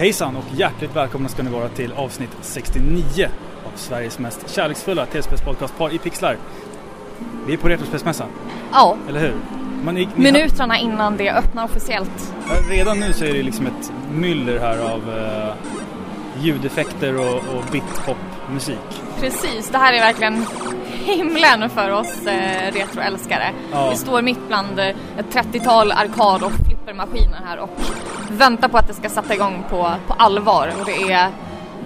Hejsan och hjärtligt välkomna ska ni vara till avsnitt 69 av Sveriges mest kärleksfulla tv-spelspodcast Par i pixlar. Vi är på Retrospelsmässan, Ja, eller hur? Man, ni, ni, minuterna innan det öppnar officiellt. Redan nu så är det liksom ett myller här av eh, ljudeffekter och, och bit-pop-musik. Precis, det här är verkligen himlen för oss eh, retroälskare. Ja. Vi står mitt bland eh, ett 30-tal arkad och flippermaskiner här och väntar på att det ska sätta igång på, på allvar. Och det är,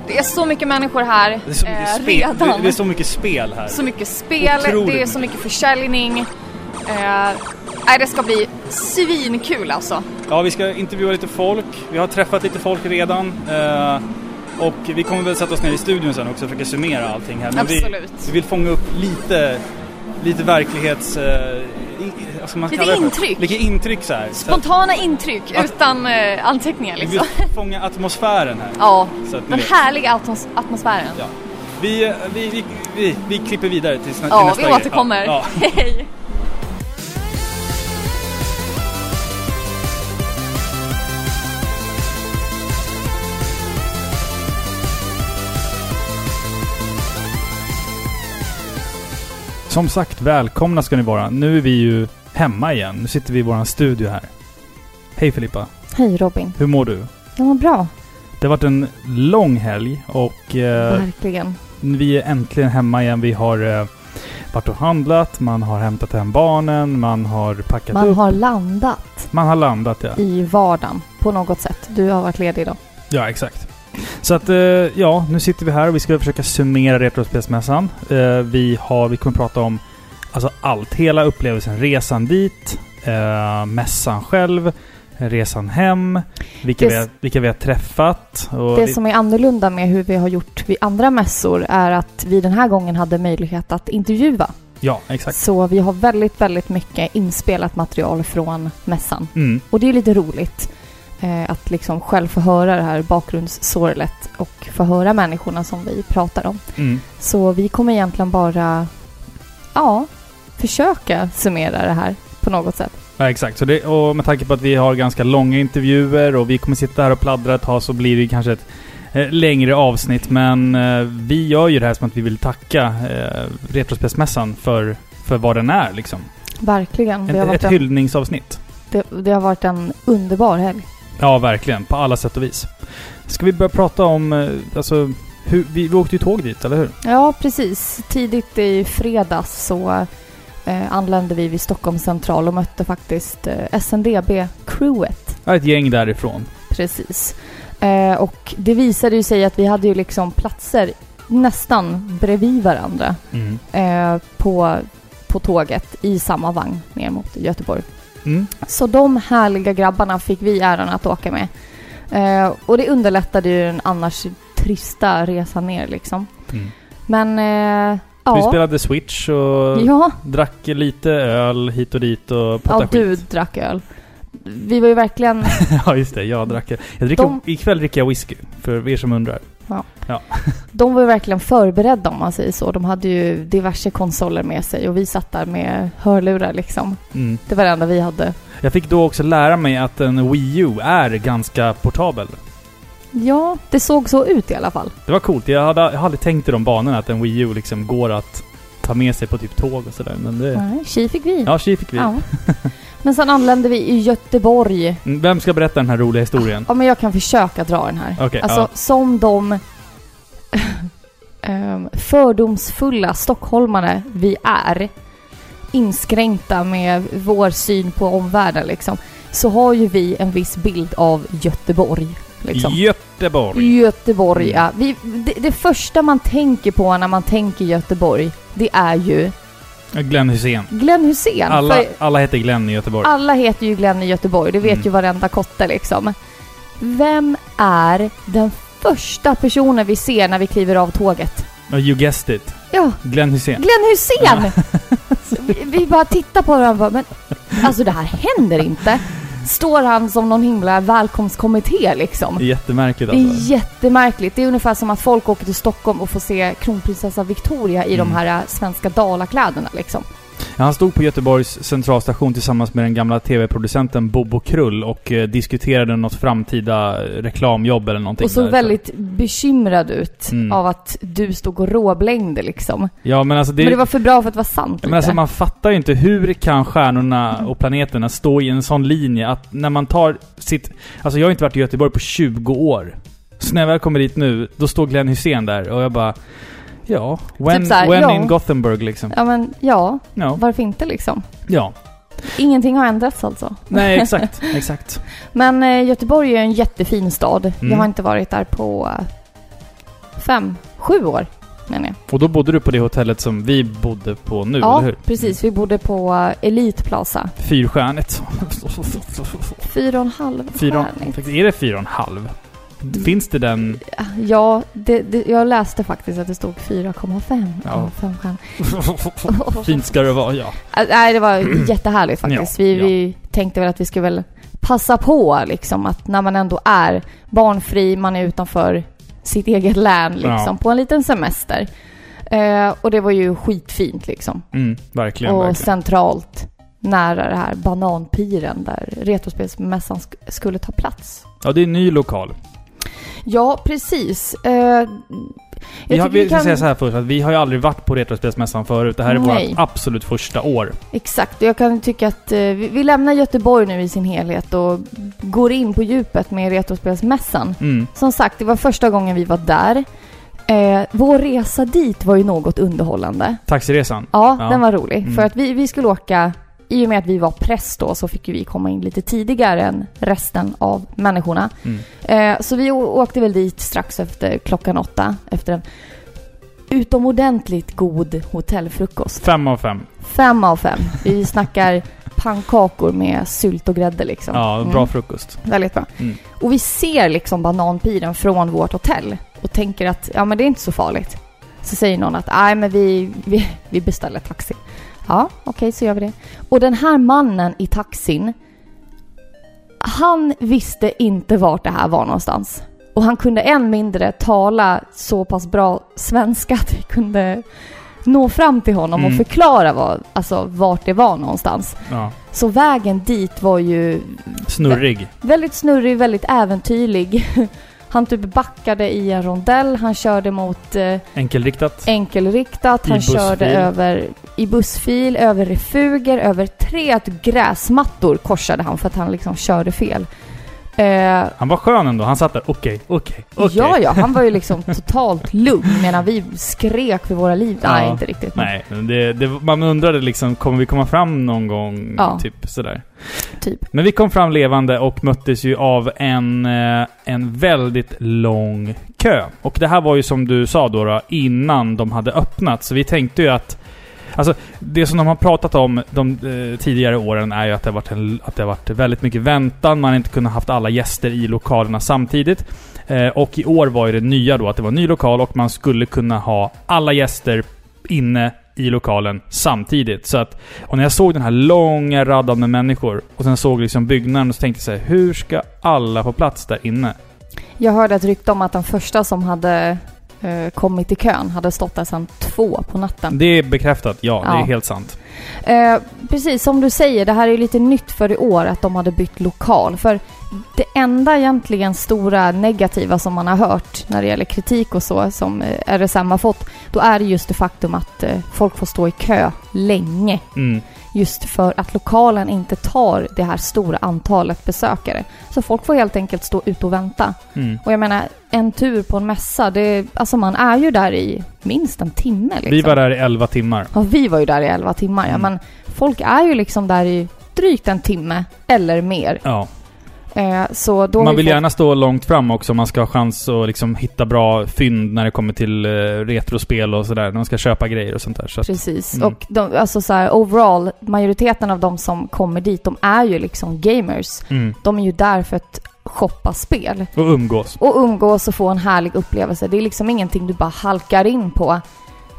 det är så mycket människor här Det är så mycket, eh, spel, redan. det, det är så mycket spel här. Så mycket spel, Otroligt det är så mycket försäljning. Eh, nej, det ska bli svinkul alltså. Ja, vi ska intervjua lite folk. Vi har träffat lite folk redan. Eh, och vi kommer väl sätta oss ner i studion sen också och försöka summera allting här. Men vi, Absolut. vi vill fånga upp lite, lite verklighets... Eh, ska man Lite intryck. Lite intryck så här. Spontana intryck Att- utan eh, anteckningar vi liksom. vill fånga atmosfären här. Ja, Så att den vet. härliga atmos- atmosfären. Ja. Vi, eh, vi, vi, vi, vi klipper vidare till, till Ja, nästa vi grej. återkommer. Ja, ja. Hej! Som sagt, välkomna ska ni vara. Nu är vi ju hemma igen. Nu sitter vi i våran studio här. Hej Filippa, Hej Robin. hur mår du? Jag mår bra. Det har varit en lång helg och eh, Verkligen. vi är äntligen hemma igen. Vi har eh, varit och handlat, man har hämtat hem barnen, man har packat Man upp. har landat Man har landat ja. i vardagen på något sätt. Du har varit ledig idag. Ja, exakt. Så att, eh, ja, nu sitter vi här och vi ska försöka summera Retrospelsmässan. Eh, vi har, vi kommer prata om alltså allt, hela upplevelsen. Resan dit, eh, mässan själv, resan hem, vilka, Det vi, har, vilka vi har träffat. Det som är annorlunda med hur vi har gjort vid andra mässor är att vi den här gången hade möjlighet att intervjua. Ja, exakt. Så vi har väldigt, väldigt mycket inspelat material från mässan. Mm. Och det är lite roligt att liksom själv få höra det här bakgrundssorlet och få höra människorna som vi pratar om. Mm. Så vi kommer egentligen bara, ja, försöka summera det här på något sätt. Ja, exakt. Så det, och med tanke på att vi har ganska långa intervjuer och vi kommer sitta här och pladdra ett tag så blir det kanske ett eh, längre avsnitt. Men eh, vi gör ju det här som att vi vill tacka eh, Retrospelsmässan för, för vad den är liksom. Verkligen. Det har, Ett, ett en, hyllningsavsnitt. det, det har varit en underbar helg. Ja, verkligen. På alla sätt och vis. Ska vi börja prata om, eh, alltså, hur, vi, vi åkte ju tåg dit, eller hur? Ja, precis. Tidigt i fredags så eh, anlände vi vid Stockholms central och mötte faktiskt eh, SNDB-crewet. Ja, ett gäng därifrån. Precis. Eh, och det visade ju sig att vi hade ju liksom platser nästan bredvid varandra Mm. eh, på, på tåget i samma vagn ner mot Göteborg. Mm. Så de härliga grabbarna fick vi äran att åka med. Eh, och det underlättade ju den annars trista resan ner liksom. Mm. Men eh, Vi ja, spelade Switch och ja, drack lite öl hit och dit och ja pottade du skit. drack öl. Vi var ju verkligen, ja, just det. Jag drack. Jag dricker, De- Ikväll dricker jag whisky, för er som undrar. de var ju verkligen förberedda om man säger så. De hade ju diverse konsoler med sig och vi satt där med hörlurar liksom. Mm. Det var det enda vi hade. Jag fick då också lära mig att en Wii U är ganska portabel. Ja, det såg så ut i alla fall. Det var coolt. Jag hade, jag hade aldrig tänkt i de banorna att en Wii U liksom går att ta med sig på typ tåg och sådär. Men det... Nej, tji fick vi. Ja, tji fick vi. Ja. Men sen anlände vi i Göteborg. Mm, Vem ska berätta den här roliga historien? Ja, men jag kan försöka dra den här. Okej, alltså, ja. som de ehm, fördomsfulla stockholmare vi är, inskränkta med vår syn på omvärlden liksom, så har ju vi en viss bild av Göteborg. Liksom. Göteborg. Göteborg, Mm. ja. Vi, det, det första man tänker på när man tänker Göteborg, det är ju Glenn Hussein. Glenn Hussein. Alla, För alla heter Glenn i Göteborg. alla heter ju Glenn i Göteborg, det vet Mm. ju varenda kotte liksom. Vem är den första personen vi ser när vi kliver av tåget? You guessed it. Ja, Glenn Hussein. Glenn Hussein! vi, vi bara tittar på varandra och bara, men alltså det här händer inte. Står han som någon himla välkomstkommitté liksom. Det är jättemärkligt Det är alltså. jättemärkligt. Det är ungefär som att folk åker till Stockholm och får se kronprinsessa Victoria i de Mm. här äh, svenska dalakläderna liksom. Ja, han stod på Göteborgs centralstation tillsammans med den gamla TV-producenten Bobo Krull och eh, diskuterade något framtida eh, reklamjobb eller någonting. Och såg väldigt bekymrad ut Mm. av att du stod och råblängde liksom. Ja, men alltså det... Men det var för bra för att vara sant men alltså man fattar ju inte hur kan stjärnorna och planeterna stå i en sån linje att när man tar sitt... Alltså jag har inte varit i Göteborg på 20 år. Så när jag väl kommer dit nu, då står Glenn Hussein där och jag bara... Ja, when, Typ så här, when ja. in Gothenburg liksom. Ja men ja, Ja. varför inte liksom? Ja. Ingenting har ändrats alltså. Nej, exakt. exakt. Men eh, Göteborg är en jättefin stad. Mm. Jag har inte varit där på eh, fem, sju år menar jag. Och då bodde du på det hotellet som vi bodde på nu, ja, eller hur? precis. Vi bodde på eh, Elite Plaza. Fyrstjärnigt. Fyra och en halv Fyra, är det fyra och en halv? Finns det den... Ja, det, det, jag läste faktiskt att det stod 4,5 Ja. fem stjärnor. Fint ska det vara, ja. Äh, Nej, det var jättehärligt faktiskt. Ja, vi, ja. vi tänkte väl att vi skulle väl passa på liksom att när man ändå är barnfri, man är utanför sitt eget län liksom, Ja. på en liten semester. Eh, och det var ju skitfint liksom. Mm, verkligen, och verkligen. centralt nära det här bananpiren där Retrospelsmässan sk- skulle ta plats. Ja, det är en ny lokal. Ja, precis. Eh, jag Vi, tycker vi ska säga så här först, att vi har ju aldrig varit på Retrospelsmässan förut. Det här är Nej. vårt absolut första år. Exakt, jag kan tycka att eh, vi, vi lämnar Göteborg nu i sin helhet och går in på djupet med Retrospelsmässan. Mm. Som sagt, det var första gången vi var där. Eh, vår resa dit var ju något underhållande. Taxiresan. Ja, Ja. den var rolig. Mm. För att vi, vi skulle åka, i och med att vi var press då, så fick ju vi komma in lite tidigare än resten av människorna. Mm. Eh, så vi åkte väl dit strax efter klockan åtta, efter en utomordentligt god hotellfrukost. Fem av fem. Fem av fem. Vi snackar pannkakor med sylt och grädde liksom. Ja, Mm. bra frukost. Väldigt bra. Mm. Och vi ser liksom bananpiren från vårt hotell och tänker att ja men det är inte så farligt. Så säger någon att nej men vi, vi, vi beställer taxi. Ja, okej så gör vi det. Och den här mannen i taxin, han visste inte vart det här var någonstans. Och han kunde än mindre tala så pass bra svenska att vi kunde nå fram till honom och Mm. förklara vad, alltså, vart det var någonstans. Ja. Så vägen dit var ju Snurrig. Väldigt snurrig, väldigt äventyrlig. Han typ backade i en rondell, han körde mot eh, Enkelriktat. enkelriktat, han körde över i bussfil, över refuger, över tre gräsmattor korsade han för att han liksom körde fel. Eh, Han var skön ändå. Han satt där. Okej, okej, okej. Ja, ja, han var ju liksom totalt lugn medan vi skrek för våra liv. Ja. Nej, inte riktigt. Nej, det, det, man undrade liksom, kommer vi komma fram någon gång? Ja. Typ sådär. Typ. Men vi kom fram levande och möttes ju av en, eh, en väldigt lång kö. Och det här var ju som du sa då, då innan de hade öppnat. Så vi tänkte ju att... Alltså, det som de har pratat om de eh, tidigare åren är ju att det, har varit en, att det har varit väldigt mycket väntan. Man har inte kunnat haft alla gäster i lokalerna samtidigt. Eh, och i år var ju det nya då att det var en ny lokal och man skulle kunna ha alla gäster inne i lokalen samtidigt. Så att, och när jag såg den här långa raden med människor och sen såg liksom byggnaden så tänkte jag så här, hur ska alla få plats där inne? Jag hörde ett rykte om att den första som hade eh, kommit i kön hade stått där sedan två på natten. Det är bekräftat, ja, det är Ja. helt sant. Eh, precis som du säger, det här är lite nytt för i år att de hade bytt lokal. För det enda egentligen stora negativa som man har hört när det gäller kritik och så som eh, RSM har fått, då är det just det faktum att eh, folk får stå i kö länge. Mm. Just för att lokalen inte tar det här stora antalet besökare. Så folk får helt enkelt stå ute och vänta. Mm. Och jag menar, en tur på en mässa, det, alltså man är ju där i minst en timme liksom. Vi var där i 11 timmar. Ja, vi var ju där i 11 timmar ja, Mm. men folk är ju liksom där i drygt en timme eller mer. Ja. Eh, så då Man vi vill fått- gärna stå långt fram också om man ska ha chans att liksom hitta bra fynd när det kommer till eh, retrospel och sådär. När man ska köpa grejer och sånt där. Så att, Precis. Mm. Och de, alltså så här, overall, majoriteten av de som kommer dit, de är ju liksom gamers. mm. De är ju där för att shoppa spel. Och umgås. Och umgås och få en härlig upplevelse. Det är liksom ingenting du bara halkar in på.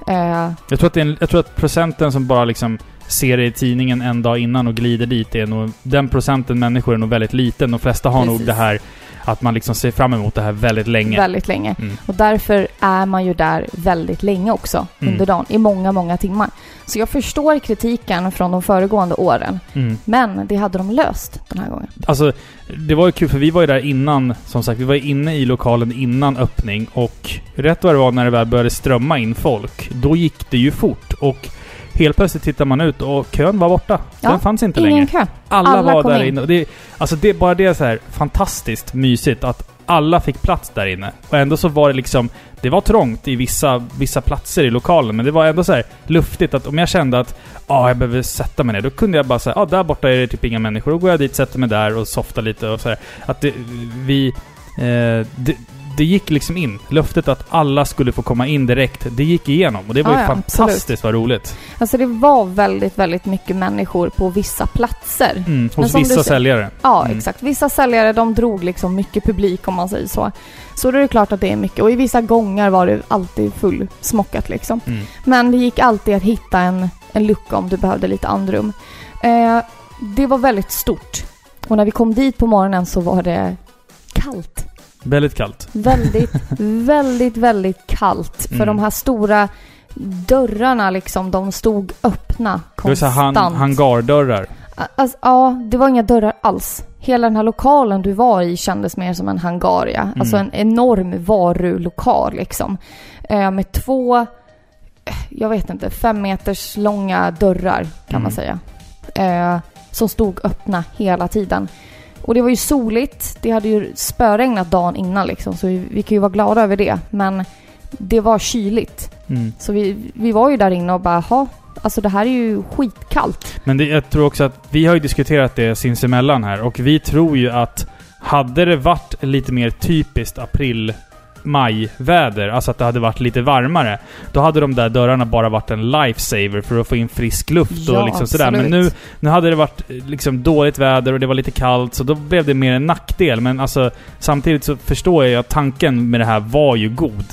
Eh, Jag tror, att en, jag tror att procenten som bara liksom ser det i tidningen en dag innan och glider dit är nog... Den procenten människor är nog väldigt liten. De flesta har nog Precis. det här att man liksom ser fram emot det här väldigt länge. Väldigt länge. Mm. Och därför är man ju där väldigt länge också Mm. under dagen, i många, många timmar. Så jag förstår kritiken från de föregående åren. Mm. Men det hade de löst den här gången. Alltså, det var ju kul för vi var ju där innan, som sagt, vi var inne i lokalen innan öppning och rätt vad det var när det väl började strömma in folk, då gick det ju fort och helt plötsligt tittar man ut och kön var borta. Ja, Den fanns inte Ingen längre. kö. Alla, alla var där in. inne. Det, alltså det, bara det är så här fantastiskt mysigt att alla fick plats där inne. Och ändå så var det liksom... Det var trångt i vissa, vissa platser i lokalen, men det var ändå så här luftigt att om jag kände att ah, jag behöver sätta mig ner, då kunde jag bara säga ah, där borta är det typ inga människor. Då går jag dit, sätter mig där och softar lite och så här. Att det, vi... Eh, det, det gick liksom in. Löftet att alla skulle få komma in direkt, det gick igenom. Och det var Ja, ju ja, fantastiskt vad roligt. Alltså det var väldigt, väldigt mycket människor på vissa platser. Mm, hos vissa säljare. Ja, Mm. exakt. Vissa säljare de drog liksom mycket publik om man säger så. Så då är det klart att det är mycket. Och i vissa gånger var det alltid fullsmockat liksom. Mm. Men det gick alltid att hitta en, en lucka om du behövde lite andrum. Eh, det var väldigt stort. Och när vi kom dit på morgonen så var det kallt. Väldigt kallt. Väldigt, väldigt, väldigt kallt. För Mm. de här stora dörrarna liksom, de stod öppna Det var så konstant. han, hangardörrar. Alltså, ja, det var inga dörrar alls. Hela den här lokalen du var i kändes mer som en hangar, ja. Alltså en enorm varulokal liksom. Eh, med två, eh, jag vet inte, fem meters långa dörrar kan man Mm. säga. Eh, som stod öppna hela tiden. Och det var ju soligt. Det hade ju spöregnat dagen innan liksom, så vi, vi kan ju vara glada över det. Men det var kyligt. Mm. Så vi, vi var ju där inne och bara, ha, alltså det här är ju skitkallt. Men det, jag tror också att vi har ju diskuterat det sinsemellan här och vi tror ju att hade det varit lite mer typiskt april majväder, alltså att det hade varit lite varmare, då hade de där dörrarna bara varit en lifesaver för att få in frisk luft Ja, och liksom sådär. Men nu, nu hade det varit eh, liksom dåligt väder och det var lite kallt, så då blev det mer en nackdel. Men alltså, samtidigt så förstår jag att tanken med det här var ju god.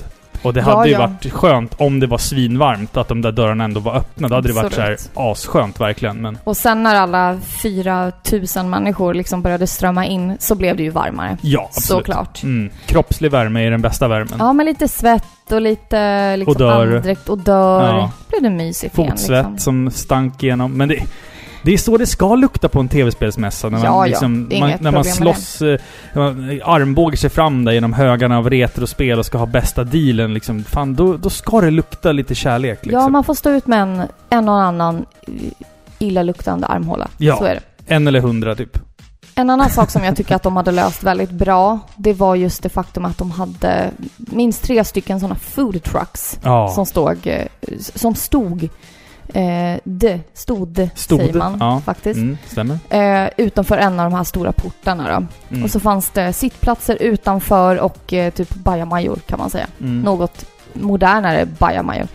Och det Ja, hade ju ja. varit skönt om det var svinvarmt, att de där dörrarna ändå var öppna. Då hade det varit så här Absolut. asskönt verkligen. Men Och sen när alla 4000 människor liksom började strömma in så blev det ju varmare. ja, absolut. Såklart. Mm. Kroppslig värme är den bästa värmen. Ja, med lite svett och lite liksom Odör. andräkt, odör. Ja. blev det mysigt igen Fotsvett liksom. som stank igenom. Men det, det är så det ska lukta på en tv-spelsmässa. När man, Ja, ja. liksom, är man, när man slåss, eh, när man armbågar sig fram där genom högarna av retrospel och ska ha bästa dealen. Liksom, fan, då, då ska det lukta lite kärlek. Liksom. Ja, man får stå ut med en, en och annan eh, illaluktande armhåla. Ja. Så är det. En eller hundra typ. En annan sak som jag tycker att de hade löst väldigt bra, det var just det faktum att de hade minst tre stycken sådana food trucks Ja. som stod, eh, som stod, eh, de, stod, Stod, säger man ja. faktiskt, Mm, stämmer. eh, utanför en av de här stora portarna då. Mm. Och så fanns det sittplatser utanför och eh, typ bajamajor kan man säga. Mm. Något modernare bajamajor.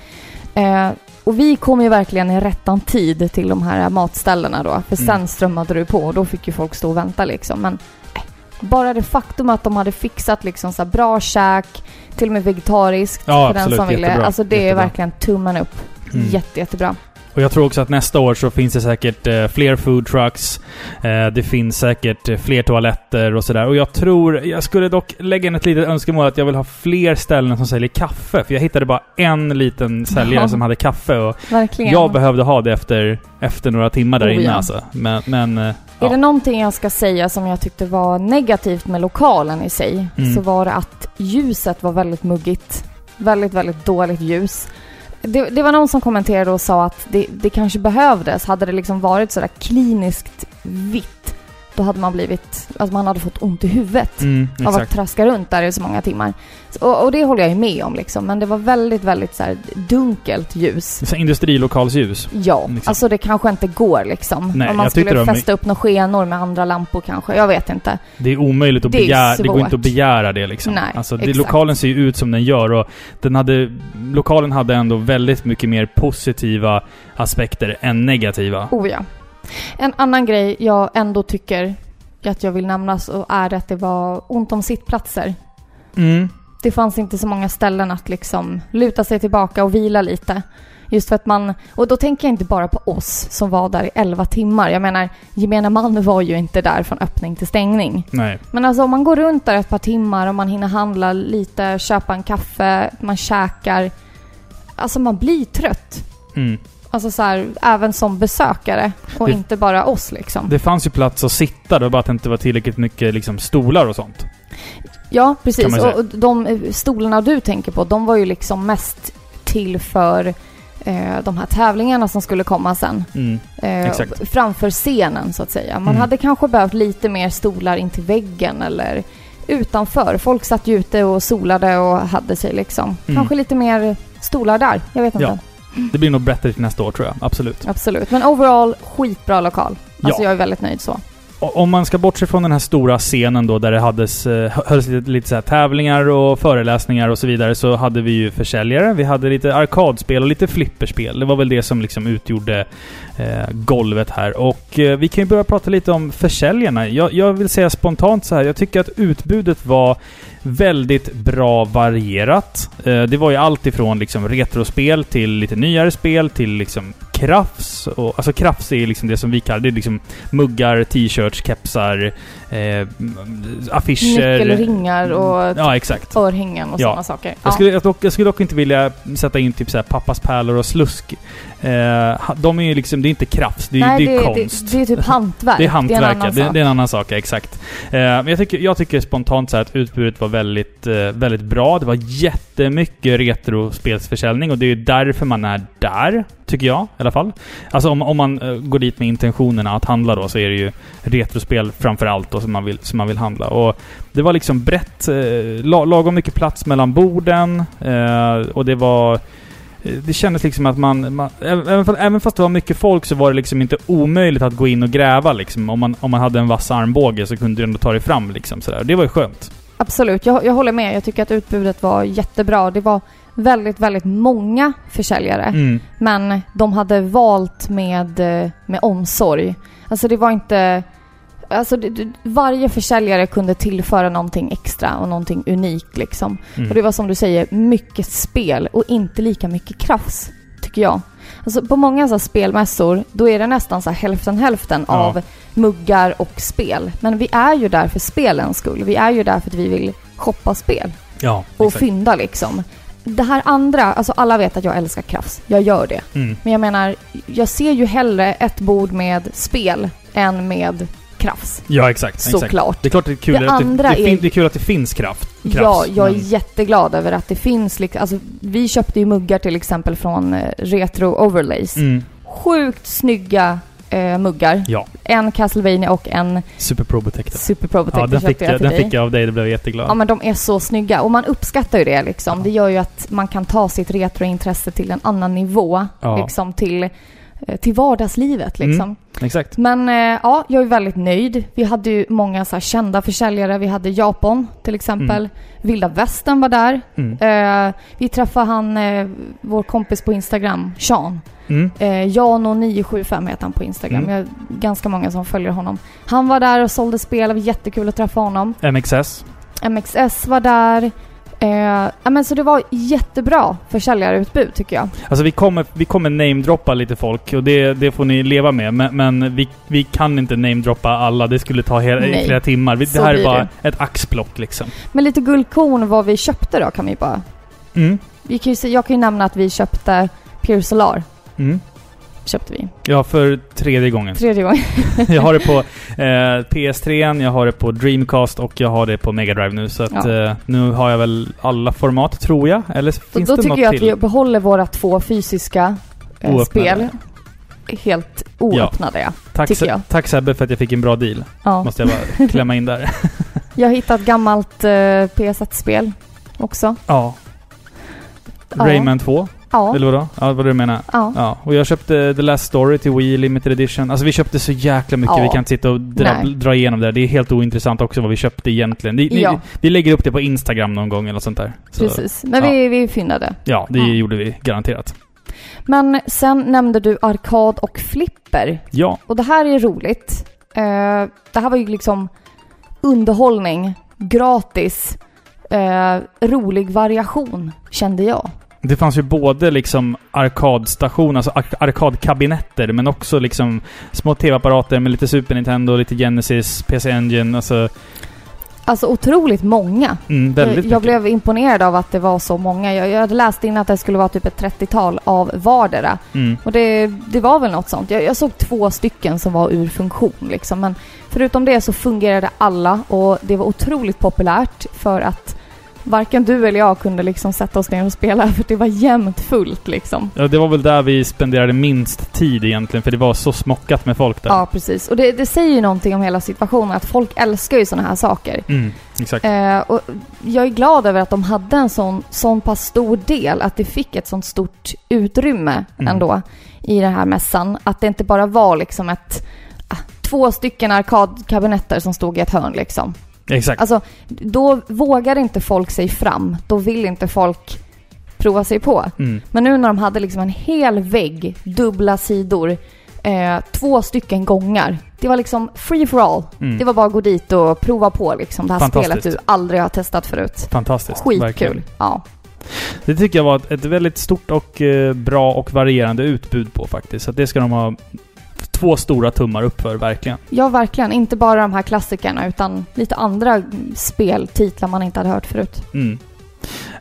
Eh, och vi kom ju verkligen i rättan tid till de här matställena då. För sen Mm. strömmade det på och då fick ju folk stå och vänta liksom. Men eh, bara det faktum att de hade fixat liksom så här bra käk, till och med vegetariskt Ja, för den absolut. som ville. Jättebra. Alltså det är Jättebra. verkligen tummen upp. Mm. Jätte, jättebra. Och jag tror också att nästa år så finns det säkert eh, fler food trucks. Eh, det finns säkert eh, fler toaletter och sådär. Och jag tror... Jag skulle dock lägga in ett litet önskemål att jag vill ha fler ställen som säljer kaffe. För jag hittade bara en liten säljare Ja. som hade kaffe och Verkligen. jag behövde ha det efter, efter några timmar där Oh, inne ja. alltså. Men... men eh, Är ja. det någonting jag ska säga som jag tyckte var negativt med lokalen i sig Mm. så var det att ljuset var väldigt muggigt. Väldigt, väldigt dåligt ljus. Det, det var någon som kommenterade och sa att det, det kanske behövdes. Hade det liksom varit sådär kliniskt vitt då hade man blivit, alltså man hade fått ont i huvudet Mm, av att traska runt där i så många timmar. Och, och det håller jag ju med om liksom, men det var väldigt, väldigt så dunkelt ljus. Så Industrilokalsljus. Ja, Liksom. alltså det kanske inte går liksom. Nej, Om man skulle de- fästa upp några skenor med andra lampor kanske. Jag vet inte. Det är omöjligt att Det är begära. Det går inte att begära det liksom. Nej, alltså, det, lokalen ser ju ut som den gör och den hade... Lokalen hade ändå väldigt mycket mer positiva aspekter än negativa. Oh ja. En annan grej jag ändå tycker att jag vill nämna så är att det var ont om sittplatser. Mm. Det fanns inte så många ställen att liksom luta sig tillbaka och vila lite. Just för att man, och då tänker jag inte bara på oss som var där i 11 timmar. Jag menar, gemene man var ju inte där från öppning till stängning. Nej. Men alltså om man går runt där ett par timmar och man hinner handla lite, köpa en kaffe, man käkar. Alltså man blir trött. Mm. Alltså så här, även som besökare och Det- inte bara oss liksom. Det fanns ju plats att sitta, det var bara att det inte var tillräckligt mycket liksom, stolar och sånt. Ja, precis. Och de eh, stolarna du tänker på, de var ju liksom mest till för eh, de här tävlingarna som skulle komma sen. Mm. Eh. Framför scenen så att säga. Man Mm. hade kanske behövt lite mer stolar in till väggen eller utanför. Folk satt ju ute och solade och hade sig liksom. Mm. Kanske lite mer stolar där. Jag vet inte. Ja. Det blir nog bättre till nästa år tror jag. Absolut. Absolut. Men overall, skitbra lokal. Alltså Ja. jag är väldigt nöjd så. Om man ska bortse från den här stora scenen då där det hades, eh, hölls lite, lite så tävlingar och föreläsningar och så vidare så hade vi ju försäljare. Vi hade lite arkadspel och lite flipperspel. Det var väl det som liksom utgjorde Eh, golvet här. Och eh, vi kan ju börja prata lite om försäljarna. Jag, jag vill säga spontant så här. Jag tycker att utbudet var väldigt bra varierat. Eh, det var ju allt ifrån liksom retrospel till lite nyare spel till liksom krafs. Och, alltså krafs är liksom det som vi kallar det. är liksom muggar, t-shirts, kepsar, eh, affischer. Nyckelringar och Ja, exakt. örhängen och Ja. sådana saker. Jag skulle, jag, dock, jag skulle dock inte vilja sätta in typ så här pappas pärlor och slusk. Eh, de är ju liksom, det är inte krafts, det är, Nej, det är det, konst. det, det är typ hantverk. Det är en hantverk, annan ja. det, sak. det är en annan sak, exakt. Eh, men jag tycker, jag tycker spontant så att utbudet var väldigt, eh, väldigt bra. Det var jättemycket retrospelsförsäljning och det är ju därför man är där, tycker jag i alla fall. Alltså om, om man eh, går dit med intentionerna att handla då så är det ju retrospel framför allt då som man vill, som man vill handla. Och det var liksom brett, eh, la, lagom mycket plats mellan borden eh, och det var eh, det kändes liksom att man, man även, fast, även fast det var mycket folk så var det liksom inte omöjligt att gå in och gräva liksom. Om man, om man hade en vass armbåge så kunde du ändå ta dig fram liksom sådär. Det var ju skönt. Absolut, jag, jag håller med. Jag tycker att utbudet var jättebra. Det var väldigt, väldigt många försäljare. Mm. Men de hade valt med, eh, med omsorg. Alltså det var inte... Alltså varje försäljare kunde tillföra någonting extra och någonting unikt liksom. Mm. Och det var som du säger, mycket spel och inte lika mycket krafts, tycker jag. Alltså på många så här spelmässor, då är det nästan så hälften hälften Ja. av muggar och spel. Men vi är ju där för spelens skull. Vi är ju där för att vi vill shoppa spel Ja, och exakt. fynda liksom. Det här andra, alltså alla vet att jag älskar krafts. Jag gör det. Mm. Men jag menar, jag ser ju hellre ett bord med spel än med krafts. Ja, exakt. exakt. Såklart. Det är klart det är kul, Det att, det, det, är- det är kul att det finns kraft. Ja, krafts, jag är jätteglad över att det finns liksom, alltså vi köpte ju muggar till exempel från eh, Retro Overlays. Mm. Sjukt snygga eh, muggar. Ja, En Castlevania och en Super Pro Protector. Super Pro Protector Ja, den fick, jag jag, den dig. fick jag av dig. Det blev jag jätteglad. Ja men de är så snygga och man uppskattar ju det liksom. Ja. Det gör ju att man kan ta sitt retrointresse till en annan nivå. Ja. Liksom till, till vardagslivet liksom. Mm. Men eh, ja, jag är väldigt nöjd. Vi hade ju många så kända försäljare. Vi hade Japan till exempel. Vilda Västern var där. Mm. Eh, vi träffade han, eh, vår kompis på Instagram, Sean. Mm. Eh, Jano975 heter han på Instagram. Mm. Jag har ganska många som följer honom. Han var där och sålde spel. Det var jättekul att träffa honom. MXS. MXS var där. Eh, men så det var jättebra försäljarutbud tycker jag. Alltså vi kommer, vi kommer namedroppa lite folk och det, det får ni leva med. Men, men vi, vi kan inte namedroppa alla. Det skulle ta hela, Nej. flera timmar. Vi, det här är bara det. ett axplock liksom. Men lite guldkorn vad vi köpte då kan vi bara... Mm. Vi kan ju, jag kan ju nämna att vi köpte Pure Solar. Mm. Köpte vi. Ja, för tredje gången. Tredje gången. Jag har det på eh, PS3, jag har det på Dreamcast och jag har det på Mega Drive nu. Så att Ja. eh, nu har jag väl alla format, tror jag. Eller Så finns då det tycker något jag att till? vi behåller våra två fysiska eh, spel. Helt oöppnade ja. Tack, tycker jag. tack Sebbe för att jag fick en bra deal. ja. Måste jag bara klämma in där. Jag har hittat gammalt eh, PS1-spel också. ja. Ja. Rayman 2, Ja. eller vadå? Ja, vad du menar? ja. Ja, och jag köpte The Last Story till Wii Limited Edition. Alltså vi köpte så jäkla mycket. Ja. Vi kan inte sitta och dra, dra igenom det. Det är helt ointressant också vad vi köpte egentligen. Ni, ni, Ja. Vi lägger upp det på Instagram någon gång eller något sånt där. Så, Precis. Men ja. vi, vi fyndade. Ja, det Ja. gjorde vi garanterat. Men sen nämnde du arkad och flipper. Ja. Och det här är roligt. Eh, det här var ju liksom underhållning, gratis, eh, rolig variation, kände jag. Det fanns ju både liksom arkadstationer, alltså ar- arkadkabinetter, men också liksom små tv-apparater med lite Super Nintendo, lite Genesis, PC Engine, alltså Alltså otroligt många. mm, väldigt jag, jag blev imponerad av att det var så många. Jag, jag hade läst in att det skulle vara typ ett 30-tal av vardera. Mm. Och det, det var väl något sånt. Jag, jag såg två stycken som var ur funktion liksom. Men förutom det så fungerade alla och det var otroligt populärt för att varken du eller jag kunde liksom sätta oss ner och spela för det var jämnt fullt liksom. Ja, det var väl där vi spenderade minst tid egentligen, för det var så smockat med folk där. Ja, precis. Och det, det säger ju någonting om hela situationen att folk älskar ju sådana här saker. Mm, exakt. Eh, och jag är glad över att de hade en sån, sån pass stor del, att det fick ett sånt stort utrymme Mm. ändå i den här mässan. Att det inte bara var liksom ett, ah, två stycken arkadkabinetter som stod i ett hörn liksom. Exakt. Alltså, då vågar inte folk sig fram. Då vill inte folk prova sig på. Mm. Men nu när de hade liksom en hel vägg, dubbla sidor, eh, två stycken gångar. Det var liksom free for all. Mm. Det var bara att gå dit och prova på liksom det här spelet du aldrig har testat förut. Fantastiskt. Skitkul. verkligen. Ja. Det tycker jag var ett, väldigt stort och eh, bra och varierande utbud på faktiskt. Så det ska de ha två stora tummar upp för, verkligen. ja, verkligen. Inte bara de här klassikerna utan lite andra speltitlar man inte hade hört förut. Mm.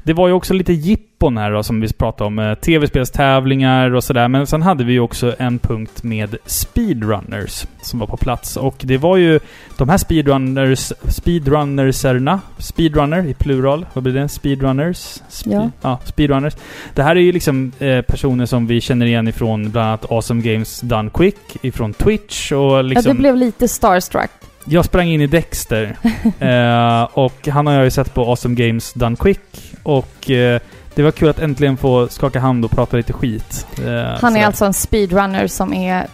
Det var ju också lite jippon här då, som vi pratade om. Eh, Tv-spelstävlingar och sådär. Men sen hade vi ju också en punkt med speedrunners som var på plats. Och det var ju de här speedrunners, speedrunnerserna, speedrunner i plural, vad blir det? Speedrunners? Spe- Ja. speedrunners. Det här är ju liksom eh, personer som vi känner igen ifrån bland annat Awesome Games Done Quick, ifrån Twitch och liksom... Ja, det blev lite starstruck. Jag sprang in i Dexter. eh, och han har jag ju sett på Awesome Games Done Quick. Och eh, det var kul att äntligen få skaka hand och prata lite skit. Eh, Han är sådär. alltså en speedrunner som är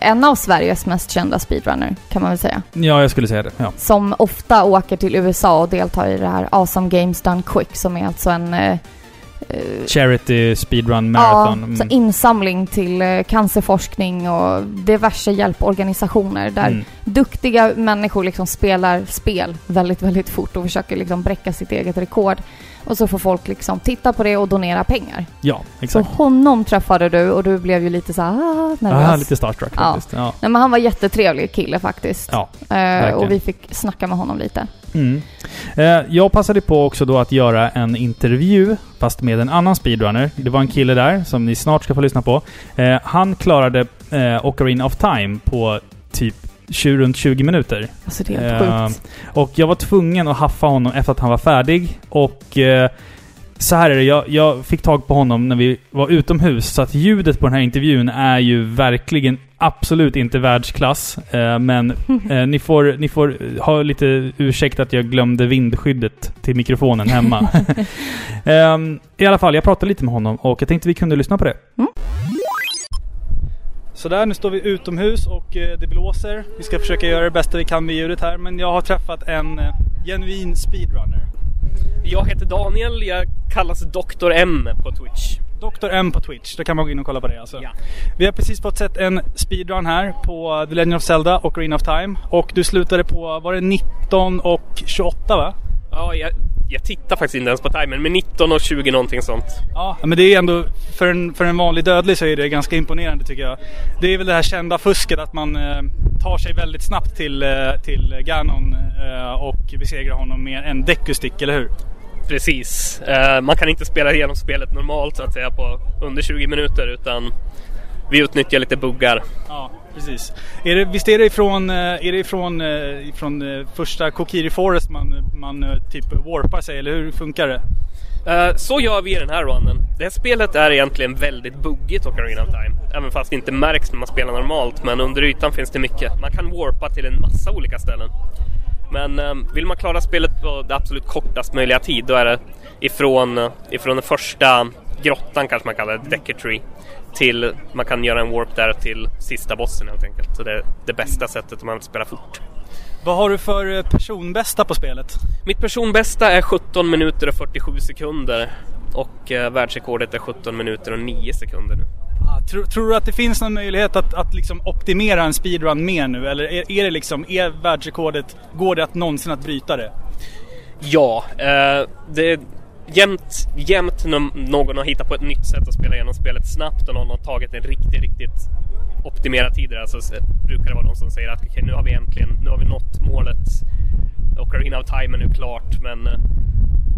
en av Sveriges mest kända speedrunner, kan man väl säga. Ja, jag skulle säga det. Ja. Som ofta åker till USA och deltar i det här Awesome Games Done Quick, som är alltså en eh, Charity Speedrun Marathon. Ja, så Mm. insamling till eh, cancerforskning och diverse hjälporganisationer där Mm. duktiga människor liksom spelar spel väldigt, väldigt fort och försöker liksom bräcka sitt eget rekord. Och så får folk liksom titta på det och donera pengar. Ja, Så exakt. honom träffade du och du blev ju lite så här ah, nervös. Ah, lite starstruck Ja. faktiskt. Ja. Nej men han var jättetrevlig kille faktiskt. Ja, eh, och vi fick snacka med honom lite. Mm. Eh, jag passade på också då att göra en intervju, fast med en annan speedrunner. Det var en kille där, som ni snart ska få lyssna på. Eh, han klarade eh, Ocarina of Time på typ 20, runt 20 minuter. Alltså det är helt Eh, sjukt. Och jag var tvungen att haffa honom efter att han var färdig. Och eh, så här är det, jag, jag fick tag på honom när vi var utomhus. Så att ljudet på den här intervjun är ju verkligen absolut inte världsklass. Eh, men eh, ni, får, ni får ha lite ursäkt att jag glömde vindskyddet till mikrofonen hemma. Ehm, I alla fall, jag pratade lite med honom och jag tänkte vi kunde lyssna på det. Mm. Sådär, nu står vi utomhus och eh, det blåser. Vi ska försöka göra det bästa vi kan med ljudet här, men jag har träffat en eh, genuin speedrunner. Jag heter Daniel, jag kallas Dr. M på Twitch. Dr. M på Twitch, då kan man gå in och kolla på det alltså. Ja. Vi har precis fått sett en speedrun här på The Legend of Zelda och Green of Time. Och du slutade på, var det 19 och 28 va? Ja, jag, jag tittar faktiskt inte ens på timern, men 19 och 20 någonting sånt. Ja, men det är ändå, för en, för en vanlig dödlig så är det ganska imponerande tycker jag. Det är väl det här kända fusket att man eh, tar sig väldigt snabbt till, eh, till Ganon eh, och besegrar honom med en Deku-stick, eller hur? Precis. Eh, man kan inte spela igenom spelet normalt så att säga på under 20 minuter utan vi utnyttjar lite buggar. Ja, precis. Är det, visst är det ifrån, eh, är det ifrån, eh, ifrån eh, första Kokiri Forest man, man typ warpar sig, eller hur funkar det? Så gör vi i den här runnen. Det här spelet är egentligen väldigt buggigt Ocarina of Time. Även fast det inte märks när man spelar normalt. Men under ytan finns det mycket. Man kan warpa till en massa olika ställen. Men vill man klara spelet på det absolut kortast möjliga tid då är det ifrån, ifrån den första grottan kanske man kallar det, Decker Tree. Till man kan göra en warp där till sista bossen helt enkelt. Så det är det bästa sättet om man vill spela fort. Vad har du för eh, personbästa på spelet? Mitt personbästa är 17 minuter och 47 sekunder. Och eh, världsrekordet är 17 minuter och 9 sekunder nu. Ah, tror, tror du att det finns någon möjlighet att, att liksom optimera en speedrun mer nu? Eller är, är det liksom, är världsrekordet, går det att någonsin att bryta det? Ja, eh, det, jämt, jämt när någon har hittat på ett nytt sätt att spela igenom spelet snabbt och någon har tagit en riktigt, riktigt optimerad tid. Alltså s- brukar det vara någon som säger att okej, nu har vi äntligen, nu har vi nått målet. Ocarina of Time är nu klart, men eh,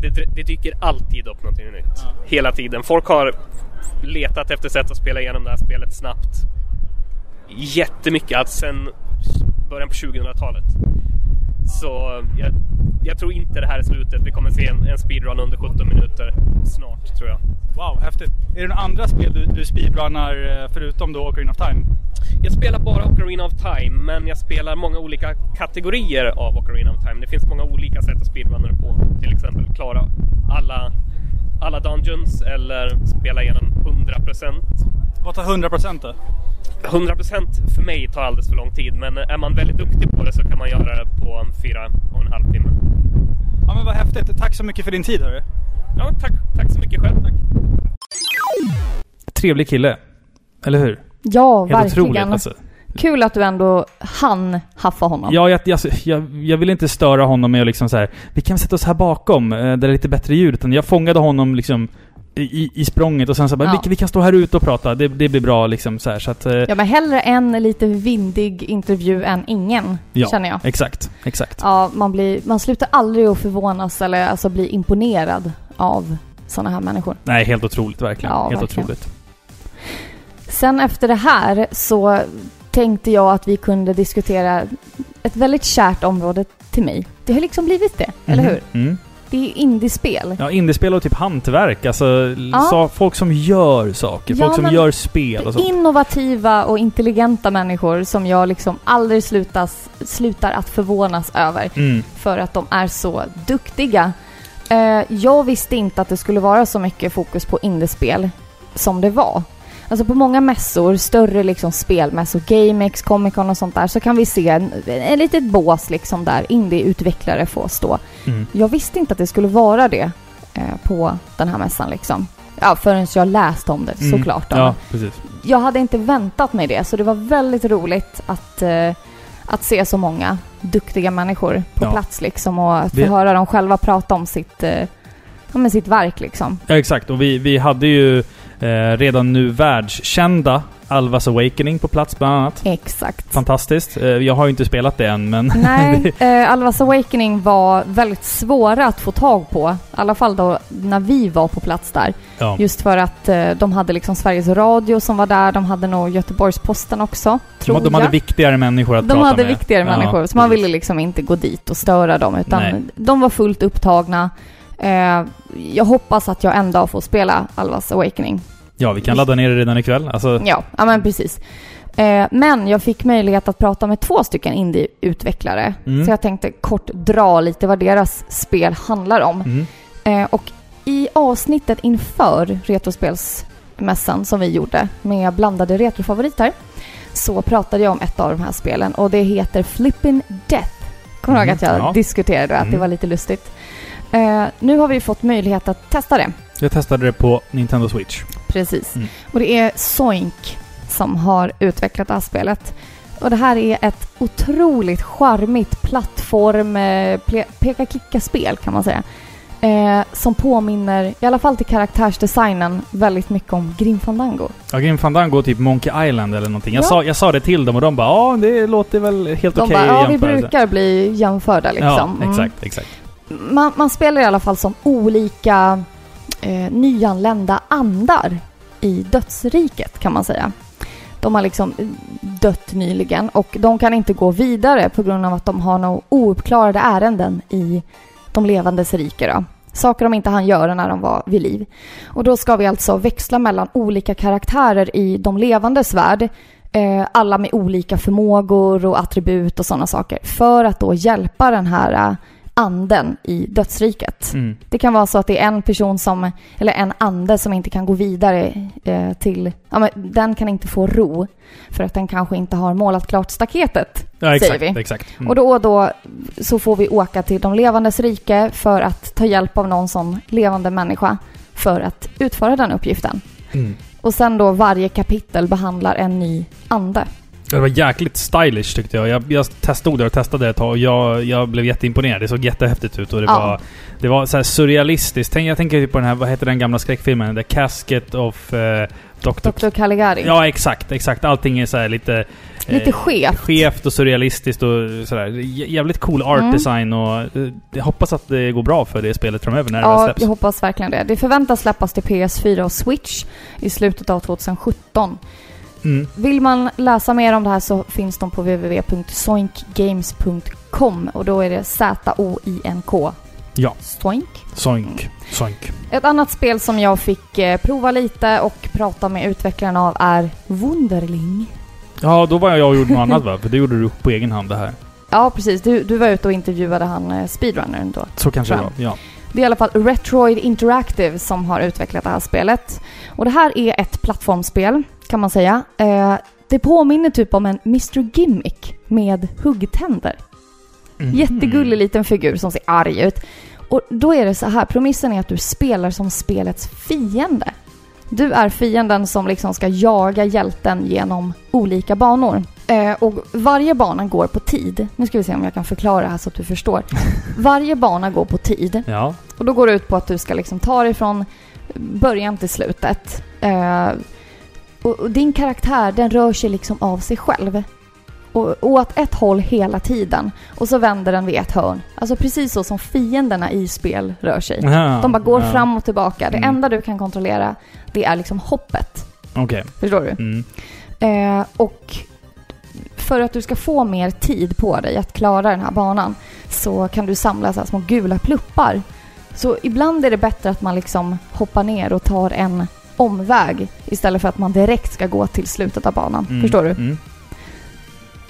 det, det dyker alltid upp någonting nytt. Hela tiden. Folk har letat efter sätt att spela igenom det här spelet snabbt. Jättemycket, alltså sen början på 2000-talet. Så jag, jag tror inte det här är slutet. Vi kommer se en, en speedrun under 17 minuter snart, tror jag. Wow, häftigt. Är det några andra spel du, du speedrunnar eh, förutom då Ocarina of Time? Jag spelar bara Ocarina of Time, men jag spelar många olika kategorier av Ocarina of Time. Det finns många olika sätt att speedrunna på. Till exempel klara alla, alla dungeons eller spela igenom 100%. Vad tar 100% då? 100% för mig tar alldeles för lång tid, men är man väldigt duktig på det så kan man göra det på fyra och en halv timme. Ja men vad häftigt. Tack så mycket för din tid hörru. Ja, tack, tack så mycket själv. Tack. Trevlig kille. Eller hur? Ja, Helt verkligen. otroligt alltså. Kul att du ändå hann haffa honom. Ja, jag, jag, jag, jag vill inte störa honom med att liksom så här. Vi kan sätta oss här bakom, eh, där det är lite bättre ljud. Utan jag fångade honom liksom i, i- språnget och sen så bara, Ja. vi, vi kan stå här ute och prata. Det, det blir bra liksom så här. Så att, eh, Ja, men hellre en lite vindig intervju än ingen, Ja. känner jag. exakt, exakt. Ja, man, blir, man slutar aldrig att förvånas eller alltså bli imponerad av sådana här människor. Nej, helt otroligt verkligen. Ja, helt verkligen. otroligt. Sen efter det här så tänkte jag att vi kunde diskutera ett väldigt kärt område till mig. Det har liksom blivit det, eller Mhm. hur? Mm. Det är indiespel. Ja, indiespel och typ hantverk. Alltså, Ja. sa, folk som gör saker. Ja, folk som gör spel och sånt. Innovativa och intelligenta människor som jag liksom aldrig slutas, slutar att förvånas över Mm. för att de är så duktiga. Eh, jag visste inte att det skulle vara så mycket fokus på indiespel som det var. Alltså på många mässor, större liksom spelmässor, GameX, Comic Con och sånt där, så kan vi se en, en litet bås liksom där indieutvecklare får stå. Mm. Jag visste inte att det skulle vara det eh, på den här mässan liksom. Ja, förrän jag läste om det Mm. såklart. Ja, precis. Jag hade inte väntat mig det, så det var väldigt roligt att, eh, att se så många duktiga människor på Ja. plats liksom och att få höra dem själva prata om sitt, eh, men sitt verk liksom. Ja, exakt. Och vi, vi hade ju eh, redan nu världskända Alvas Awakening på plats bland annat. Exakt. Fantastiskt. Eh, jag har ju inte spelat det än, men... Nej, eh, Alvas Awakening var väldigt svåra att få tag på. I alla fall då när vi var på plats där. ja. Just för att de hade liksom Sveriges Radio som var där. De hade nog Göteborgs-Posten också, tror de, de hade jag. viktigare människor att De prata hade med. viktigare Ja, människor, så man ville liksom inte gå dit och störa dem, utan Nej. de var fullt upptagna. Eh, jag hoppas att jag en dag får spela Alvas Awakening. Ja, vi kan ladda ner det redan ikväll. Alltså, Ja, ja men precis. Eh, men jag fick möjlighet att prata med två stycken indieutvecklare. Mm. Så jag tänkte kort dra lite vad deras spel handlar om. mm. Eh, och i avsnittet inför Retrospelsmässan som vi gjorde med blandade retrofavoriter så pratade jag om ett av de här spelen och det heter Flippin' Death. Kommer du ihåg Mhm, att jag ja. diskuterade att det Mm. var lite lustigt? Eh, nu har vi fått möjlighet att testa det. Jag testade det på Nintendo Switch. Precis. Mm. Och det är Soink som har utvecklat det här spelet. Och det här är ett otroligt charmigt plattform, eh, peka-klicka-spel kan man säga. Eh, som påminner, i alla fall till karaktärsdesignen, väldigt mycket om Grim Fandango. Ja, Grim Fandango och typ Monkey Island eller någonting. Jag, Ja. sa, jag sa det till dem och de bara ja, det låter väl helt De okej bara, i ja vi jämförelse." brukar bli jämförda liksom. Ja, Mm. exakt, exakt man, man spelar i alla fall som olika eh, nyanlända andar i dödsriket kan man säga. De har liksom eh, dött nyligen och de kan inte gå vidare på grund av att de har några ouppklarade ärenden i de levandes rike. Då. Saker de inte hann göra när de var vid liv. Och då ska vi alltså växla mellan olika karaktärer i de levandes värld. Eh, alla med olika förmågor och attribut och sådana saker. För att då hjälpa den här eh, anden i dödsriket. Mm. Det kan vara så att det är en person som, eller en ande som inte kan gå vidare eh, till, ja men den kan inte få ro. För att den kanske inte har målat klart staketet. Ja, exakt. Säger vi. exakt. Mm. Och då och då så får vi åka till de levandes rike för att ta hjälp av någon sån levande människa för att utföra den uppgiften. Mm. Och sen då varje kapitel behandlar en ny ande. Det var jäkligt stylish tyckte jag. Jag, jag testade det och testade det ett tag och jag, jag blev jätteimponerad. Det såg jättehäftigt ut och det Ja. var... Det var så surrealistiskt. Tänk, jag tänker typ på den här, vad heter den gamla skräckfilmen? The Casket of eh, Dr. Dr. Caligari. Ja, exakt, exakt. Allting är så här lite... Lite eh, skevt. Skevt och surrealistiskt och sådär. Jä- Jävligt cool art Mm. design och eh, jag hoppas att det går bra för det spelet framöver när det väl Ja, släpps. jag hoppas verkligen det. Det förväntas släppas till PS4 och Switch i slutet av 2017. Mm. Vill man läsa mer om det här så finns de på www.soinkgames.com och då är det Z-O-I-N-K. Ja. Soink. Soink. Soink. Ett annat spel som jag fick eh, prova lite och prata med utvecklarna av är Wunderling. Ja, då var jag och gjorde något annat va? För det gjorde du på egen hand det här. Ja, precis. Du, du var ute och intervjuade han eh, speedrunnern då. Så kanske det var. Ja. Det är i alla fall Retroid Interactive som har utvecklat det här spelet. Och det här är ett plattformsspel, kan man säga. Eh, det påminner typ om en Mr Gimmick med huggtänder. Mhm. Jättegullig liten figur som ser arg ut. Och då är det så här, premissen är att du spelar som spelets fiende. Du är fienden som liksom ska jaga hjälten genom olika banor. Eh, och varje bana går på tid. Nu ska vi se om jag kan förklara det här så att du förstår. Varje bana går på tid. Ja. Och då går det ut på att du ska liksom ta dig från början till slutet. Eh, och, och din karaktär den rör sig liksom av sig själv. Och, åt ett håll hela tiden. Och så vänder den vid ett hörn. Alltså precis så som fienderna i spel rör sig. Aha, De bara går ja. fram och tillbaka. Det Mm. enda du kan kontrollera det är liksom hoppet. Okej. Förstår du? Mm. Eh, och för att du ska få mer tid på dig att klara den här banan så kan du samla så här små gula pluppar. Så ibland är det bättre att man liksom hoppar ner och tar en omväg istället för att man direkt ska gå till slutet av banan. Mm. Förstår du? Mm.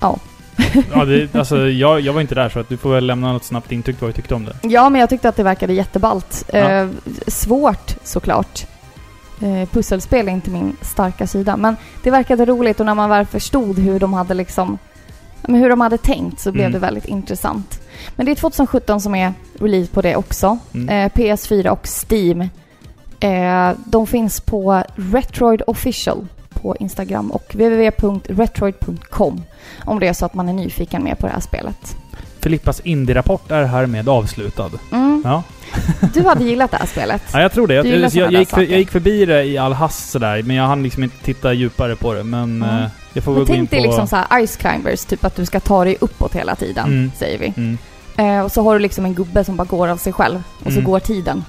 Ja. ja, det, alltså jag, jag var inte där så att du får väl lämna något snabbt intryck vad du tyckte om det. Ja, men jag tyckte att det verkade jätteballt. Ja. Eh, svårt såklart. Eh, pusselspel är inte min starka sida, men det verkade roligt och när man väl förstod hur de hade liksom men hur de hade tänkt så blev Mm. det väldigt intressant. Men det är 2017 som är release på det också. Mm. Eh, PS4 och Steam. Eh, de finns på Retroid Official på Instagram och www.retroid.com om det är så att man är nyfiken mer på det här spelet. Filippas indie-rapport är härmed avslutad. Mm. Ja. Du hade gillat det här spelet. ja, jag tror det. Jag, jag, jag, gick för, jag gick förbi det i all hast sådär, men jag hann liksom inte titta djupare på det. Men Mm. eh, jag får väl Men gå in tänk på... dig liksom så här Ice Climbers, typ att du ska ta dig uppåt hela tiden, Mm. säger vi. Mm. Eh, och så har du liksom en gubbe som bara går av sig själv. Och så Mm. går tiden.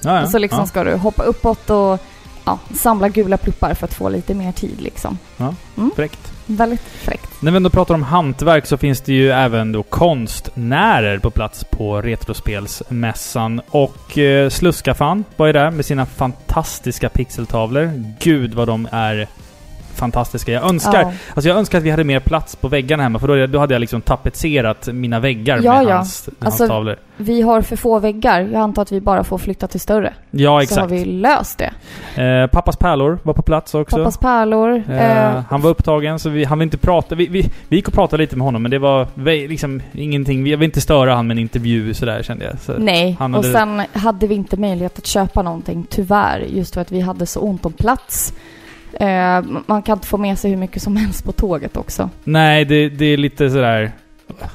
Ja, ja. Och så liksom ja. ska du hoppa uppåt och ja, samla gula pluppar för att få lite mer tid liksom. Fräckt. Väldigt fräckt. När vi ändå pratar om hantverk så finns det ju även då konstnärer på plats på Retrospelsmässan. Och eh, Sluskafan var ju där med sina fantastiska pixeltavlor. Gud vad de är fantastiska. Jag önskar, Ja. alltså jag önskar att vi hade mer plats på väggarna hemma för då, då hade jag liksom tapetserat mina väggar Ja, med ja. hans, hans Alltså, tavlor. Vi har för få väggar. Jag antar att vi bara får flytta till större. Ja, Så har exakt. vi löst det. Eh, Pappas pärlor var på plats också. Pappas pärlor. Eh, Eh, han var upptagen så vi, han vill inte prata. Vi, vi, vi gick och pratade lite med honom men det var liksom ingenting. Vi- Jag vill inte störa han med en intervju sådär kände jag. Så. Nej, han och hade- sen hade vi inte möjlighet att köpa någonting, tyvärr. Just för att vi hade så ont om plats. Eh, man kan inte få med sig hur mycket som helst på tåget också. Nej, det, det är lite sådär...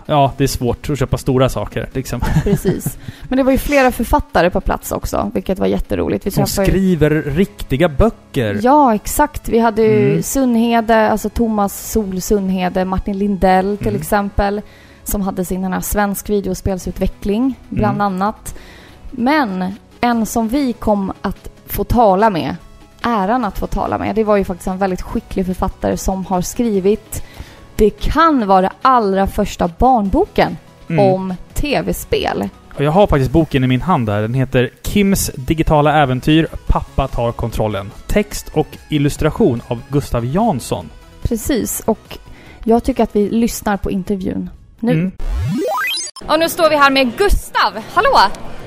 Ja, det är svårt att köpa stora saker liksom. Precis. Men det var ju flera författare på plats också, vilket var jätteroligt. Vi Som träffade skriver riktiga böcker. Ja, exakt. Vi hade ju Mm. Sunhede, alltså Thomas Sol Sunhede, Martin Lindell till Mm. exempel, som hade sin här svensk videospelsutveckling, bland Mm. annat. Men en som vi kom att få tala med, äran att få tala med, det var ju faktiskt en väldigt skicklig författare som har skrivit det kan vara allra första barnboken Mm. om tv-spel. Och jag har faktiskt boken i min hand här. Den heter Kims digitala äventyr Pappa tar kontrollen. Text och illustration av Gustav Jansson. Precis, och jag tycker att vi lyssnar på intervjun nu. Mm. Och nu står vi här med Gustav. Hallå!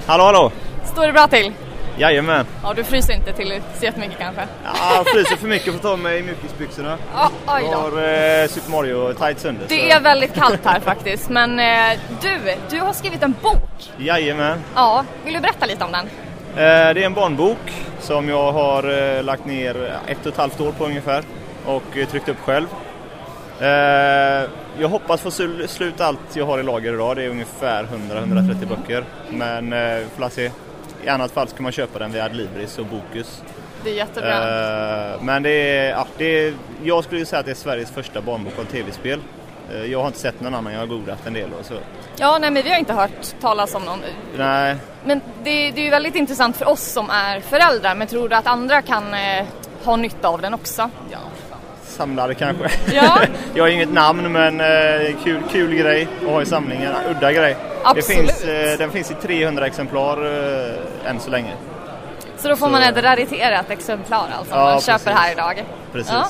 Hallå hallå! Står det bra till? Jajamän! Ja, du fryser inte till så jättemycket kanske? Ja, jag fryser för mycket för att ta mig i mjukisbyxorna. Ja, oj Jag har eh, Super Mario tights under. Det så- är väldigt kallt här faktiskt, men eh, du, du har skrivit en bok. Jajamän! Ja, vill du berätta lite om den? Eh, det är en barnbok som jag har eh, lagt ner ett och ett halvt år på ungefär och eh, tryckt upp själv. Eh, jag hoppas få sul- sluta allt jag har i lager idag. Det är ungefär 100-130 böcker. Men eh, vi får se. I annat fall ska man köpa den via Adlibris och Bokus. Det är jättebra. Eh, men det är, ja, det är, jag skulle säga att det är Sveriges första barnbok om tv-spel. Eh, jag har inte sett någon annan, jag har googlat en del och så. Ja, nej men vi har inte hört talas om någon. Nej, Men det, det är ju väldigt intressant för oss som är föräldrar, men tror du att andra kan eh, ha nytta av den också? Ja. Samlare kanske. Ja. jag har inget namn men eh, kul, kul grej att ha i samlingen. Udda grej. Absolut. Det finns, eh, den finns i 300 exemplar eh, än så länge. Så då får Så- man ett rariterat exemplar alltså, Ja, man köper precis. här idag. Precis. Ja.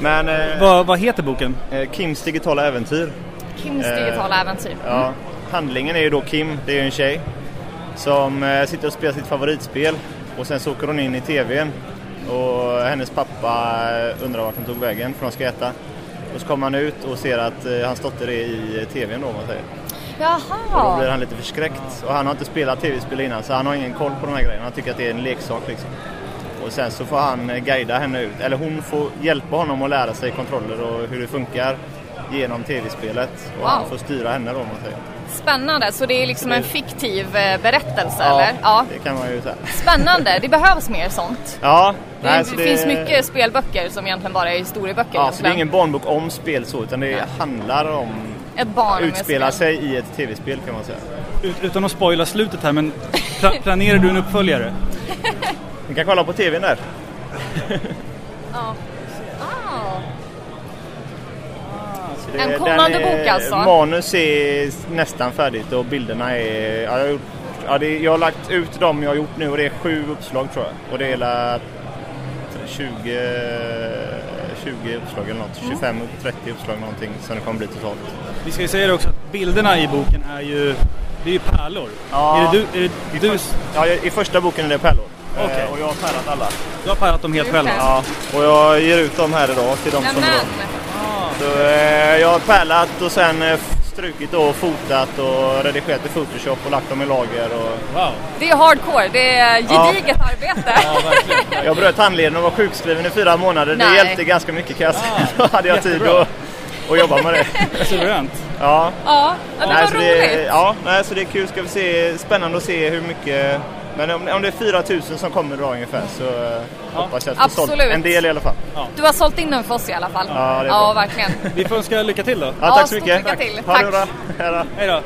Men eh, Vad, vad heter boken? eh, Kims digitala äventyr. Kims Eh, digitala äventyr. Ja, handlingen är ju då Kim, det är ju en tjej som eh, sitter och spelar sitt favoritspel och sen så åker hon in i tvn och hennes pappa undrar vart hon tog vägen för de ska äta. Och så kommer han ut och ser att eh, hans dotter är i tvn då om man säger. Och då blir Jaha. han lite förskräckt och han har inte spelat tv-spel innan så han har ingen koll på de här grejerna. Han tycker att det är en leksak liksom. Och sen så får han eh, guida henne ut, eller hon får hjälpa honom att lära sig kontroller och hur det funkar genom tv-spelet. Och Wow. han får styra henne då om man säger. Spännande, så det är liksom en fiktiv eh, berättelse Ja, eller? Ja. det kan man ju säga. Spännande, det behövs mer sånt. Ja, Det, nej, så det finns mycket spelböcker som egentligen bara är historieböcker. Ja, så det är ingen barnbok om spel så, utan det handlar om Ett barn med utspela spel. sig i ett tv-spel kan man säga. Ut, utan att spoila slutet här, men pla- planerar du en uppföljare? Ni kan kolla på tvn där. Ja. Det- En den kommande är- bok alltså? Manus är nästan färdigt och bilderna är... Ja, jag, har gjort, ja, det, jag har lagt ut dem jag har gjort nu och det är sju uppslag tror jag. Och det är hela 20, 20 uppslag eller något. 25-30 uppslag någonting som det kommer bli totalt. Vi ska ju säga det också att bilderna i boken är ju, det är ju pärlor. Ja. Är det du, är det du, Ja, i första boken är det pärlor. Okej. Eh, Och jag har pärlat alla. du har pärat dem helt själv? Ja. alltså? Ja, och jag ger ut dem här idag till de som vill! Så, eh, jag har pärlat och sen eh, strukit och fotat och redigerat i Photoshop och lagt dem i lager. Och Wow. Det är hardcore, det är gediget arbete. Ja, verkligen. jag bröt handleden och var sjukskriven i fyra månader. Det Nej. hjälpte ganska mycket kan jag säga. Då hade jag tid jättebra. att, att jobba med det. Suveränt. Ja. Ja, ja det Nej, så roligt. det, ja, nej, så det är kul. Ska vi se, spännande att se hur mycket... Men om, om det är 4000 som kommer idag ungefär så eh, hoppas jag att vi sålt Absolut. en del i alla fall. Du har sålt in den för oss i alla fall. Ja, det är ja verkligen. Vi får önska lycka till då. Ja, Ja, tack så stort mycket. lycka till. Ha det bra. Hej då. Hej då.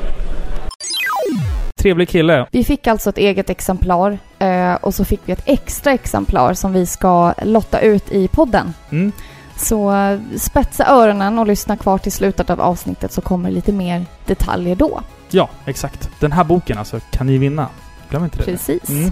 Trevlig kille. Vi fick alltså ett eget exemplar eh, och så fick vi ett extra exemplar som vi ska lotta ut i podden. Mm. Så eh, spetsa öronen och lyssna kvar till slutet av avsnittet så kommer lite mer detaljer då. Ja, exakt. Den här boken alltså kan ni vinna. Glöm inte det. Precis. Mm.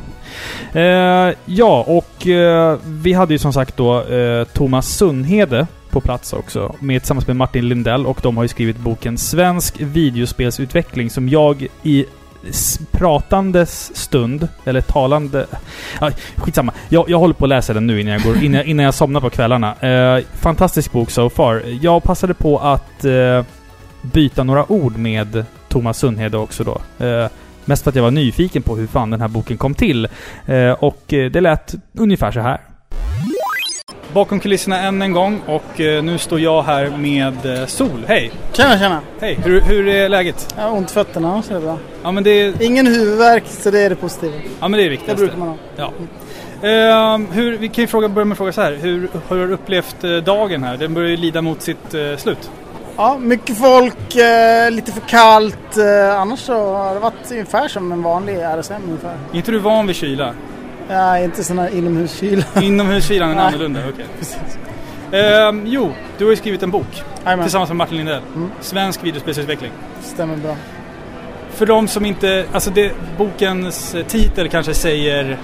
Eh, ja, och eh, vi hade ju som sagt då eh, Thomas Sundhede på plats också, med, tillsammans med Martin Lindell och de har ju skrivit boken Svensk videospelsutveckling som jag i pratandes stund, eller talande... Ja, skitsamma. Jag, jag håller på att läsa den nu innan jag, går, innan, innan jag somnar på kvällarna. Eh, fantastisk bok so far. Jag passade på att eh, byta några ord med Thomas Sundhede också då. Eh, Mest för att jag var nyfiken på hur fan den här boken kom till. Eh, och eh, det lät ungefär så här. Bakom kulisserna än en gång och eh, nu står jag här med Sol. Hej! Tjena, tjena. Hej! Hur, hur är läget? Jag har ont i fötterna, så det är bra. Ja men det, är- Ingen huvudvärk, så det är det positiva. ja, men det är det Det brukar man ha. Ja. Ehm, hur, vi kan ju fråga, börja med att fråga så här. Hur har du upplevt dagen här? Den börjar ju lida mot sitt eh, slut. Ja, mycket folk, eh, lite för kallt. Eh, annars så har det varit ungefär som en vanlig RSM ungefär. Är inte du van vid kyla? Ja, inte sån här inomhuskyla. Inomhuskylan är Nej. annorlunda, okej. Ehm, jo, du har ju skrivit en bok Jajamän, tillsammans med Martin Lindell. Mm. Svensk videospelsutveckling. stämmer bra. För de som inte, alltså det, bokens titel kanske säger,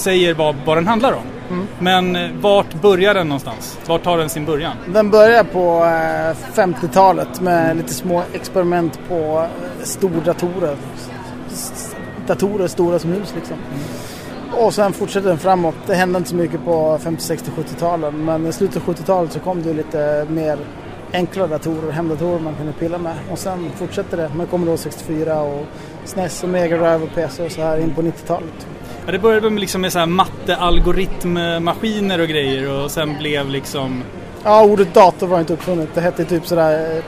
säger vad, vad den handlar om. Mm. Men eh, vart börjar den någonstans? Vart tar den sin början? Den börjar på eh, 50-talet med lite små experiment på eh, stordatorer. Datorer stora som hus liksom. Och sen fortsätter den framåt. Det hände inte så mycket på 50, 60, 70-talen. Men i slutet av 70-talet så kom det lite mer enklare datorer, hemdatorer man kunde pilla med. Och sen fortsätter det med Commodore 64 och SNES och Mega Drive och PC och så här in på 90-talet. Ja, det började med, liksom med så här mattealgoritmmaskiner och grejer och sen blev liksom Ja, ordet dator var inte uppfunnet. Det hette typ sådär eh,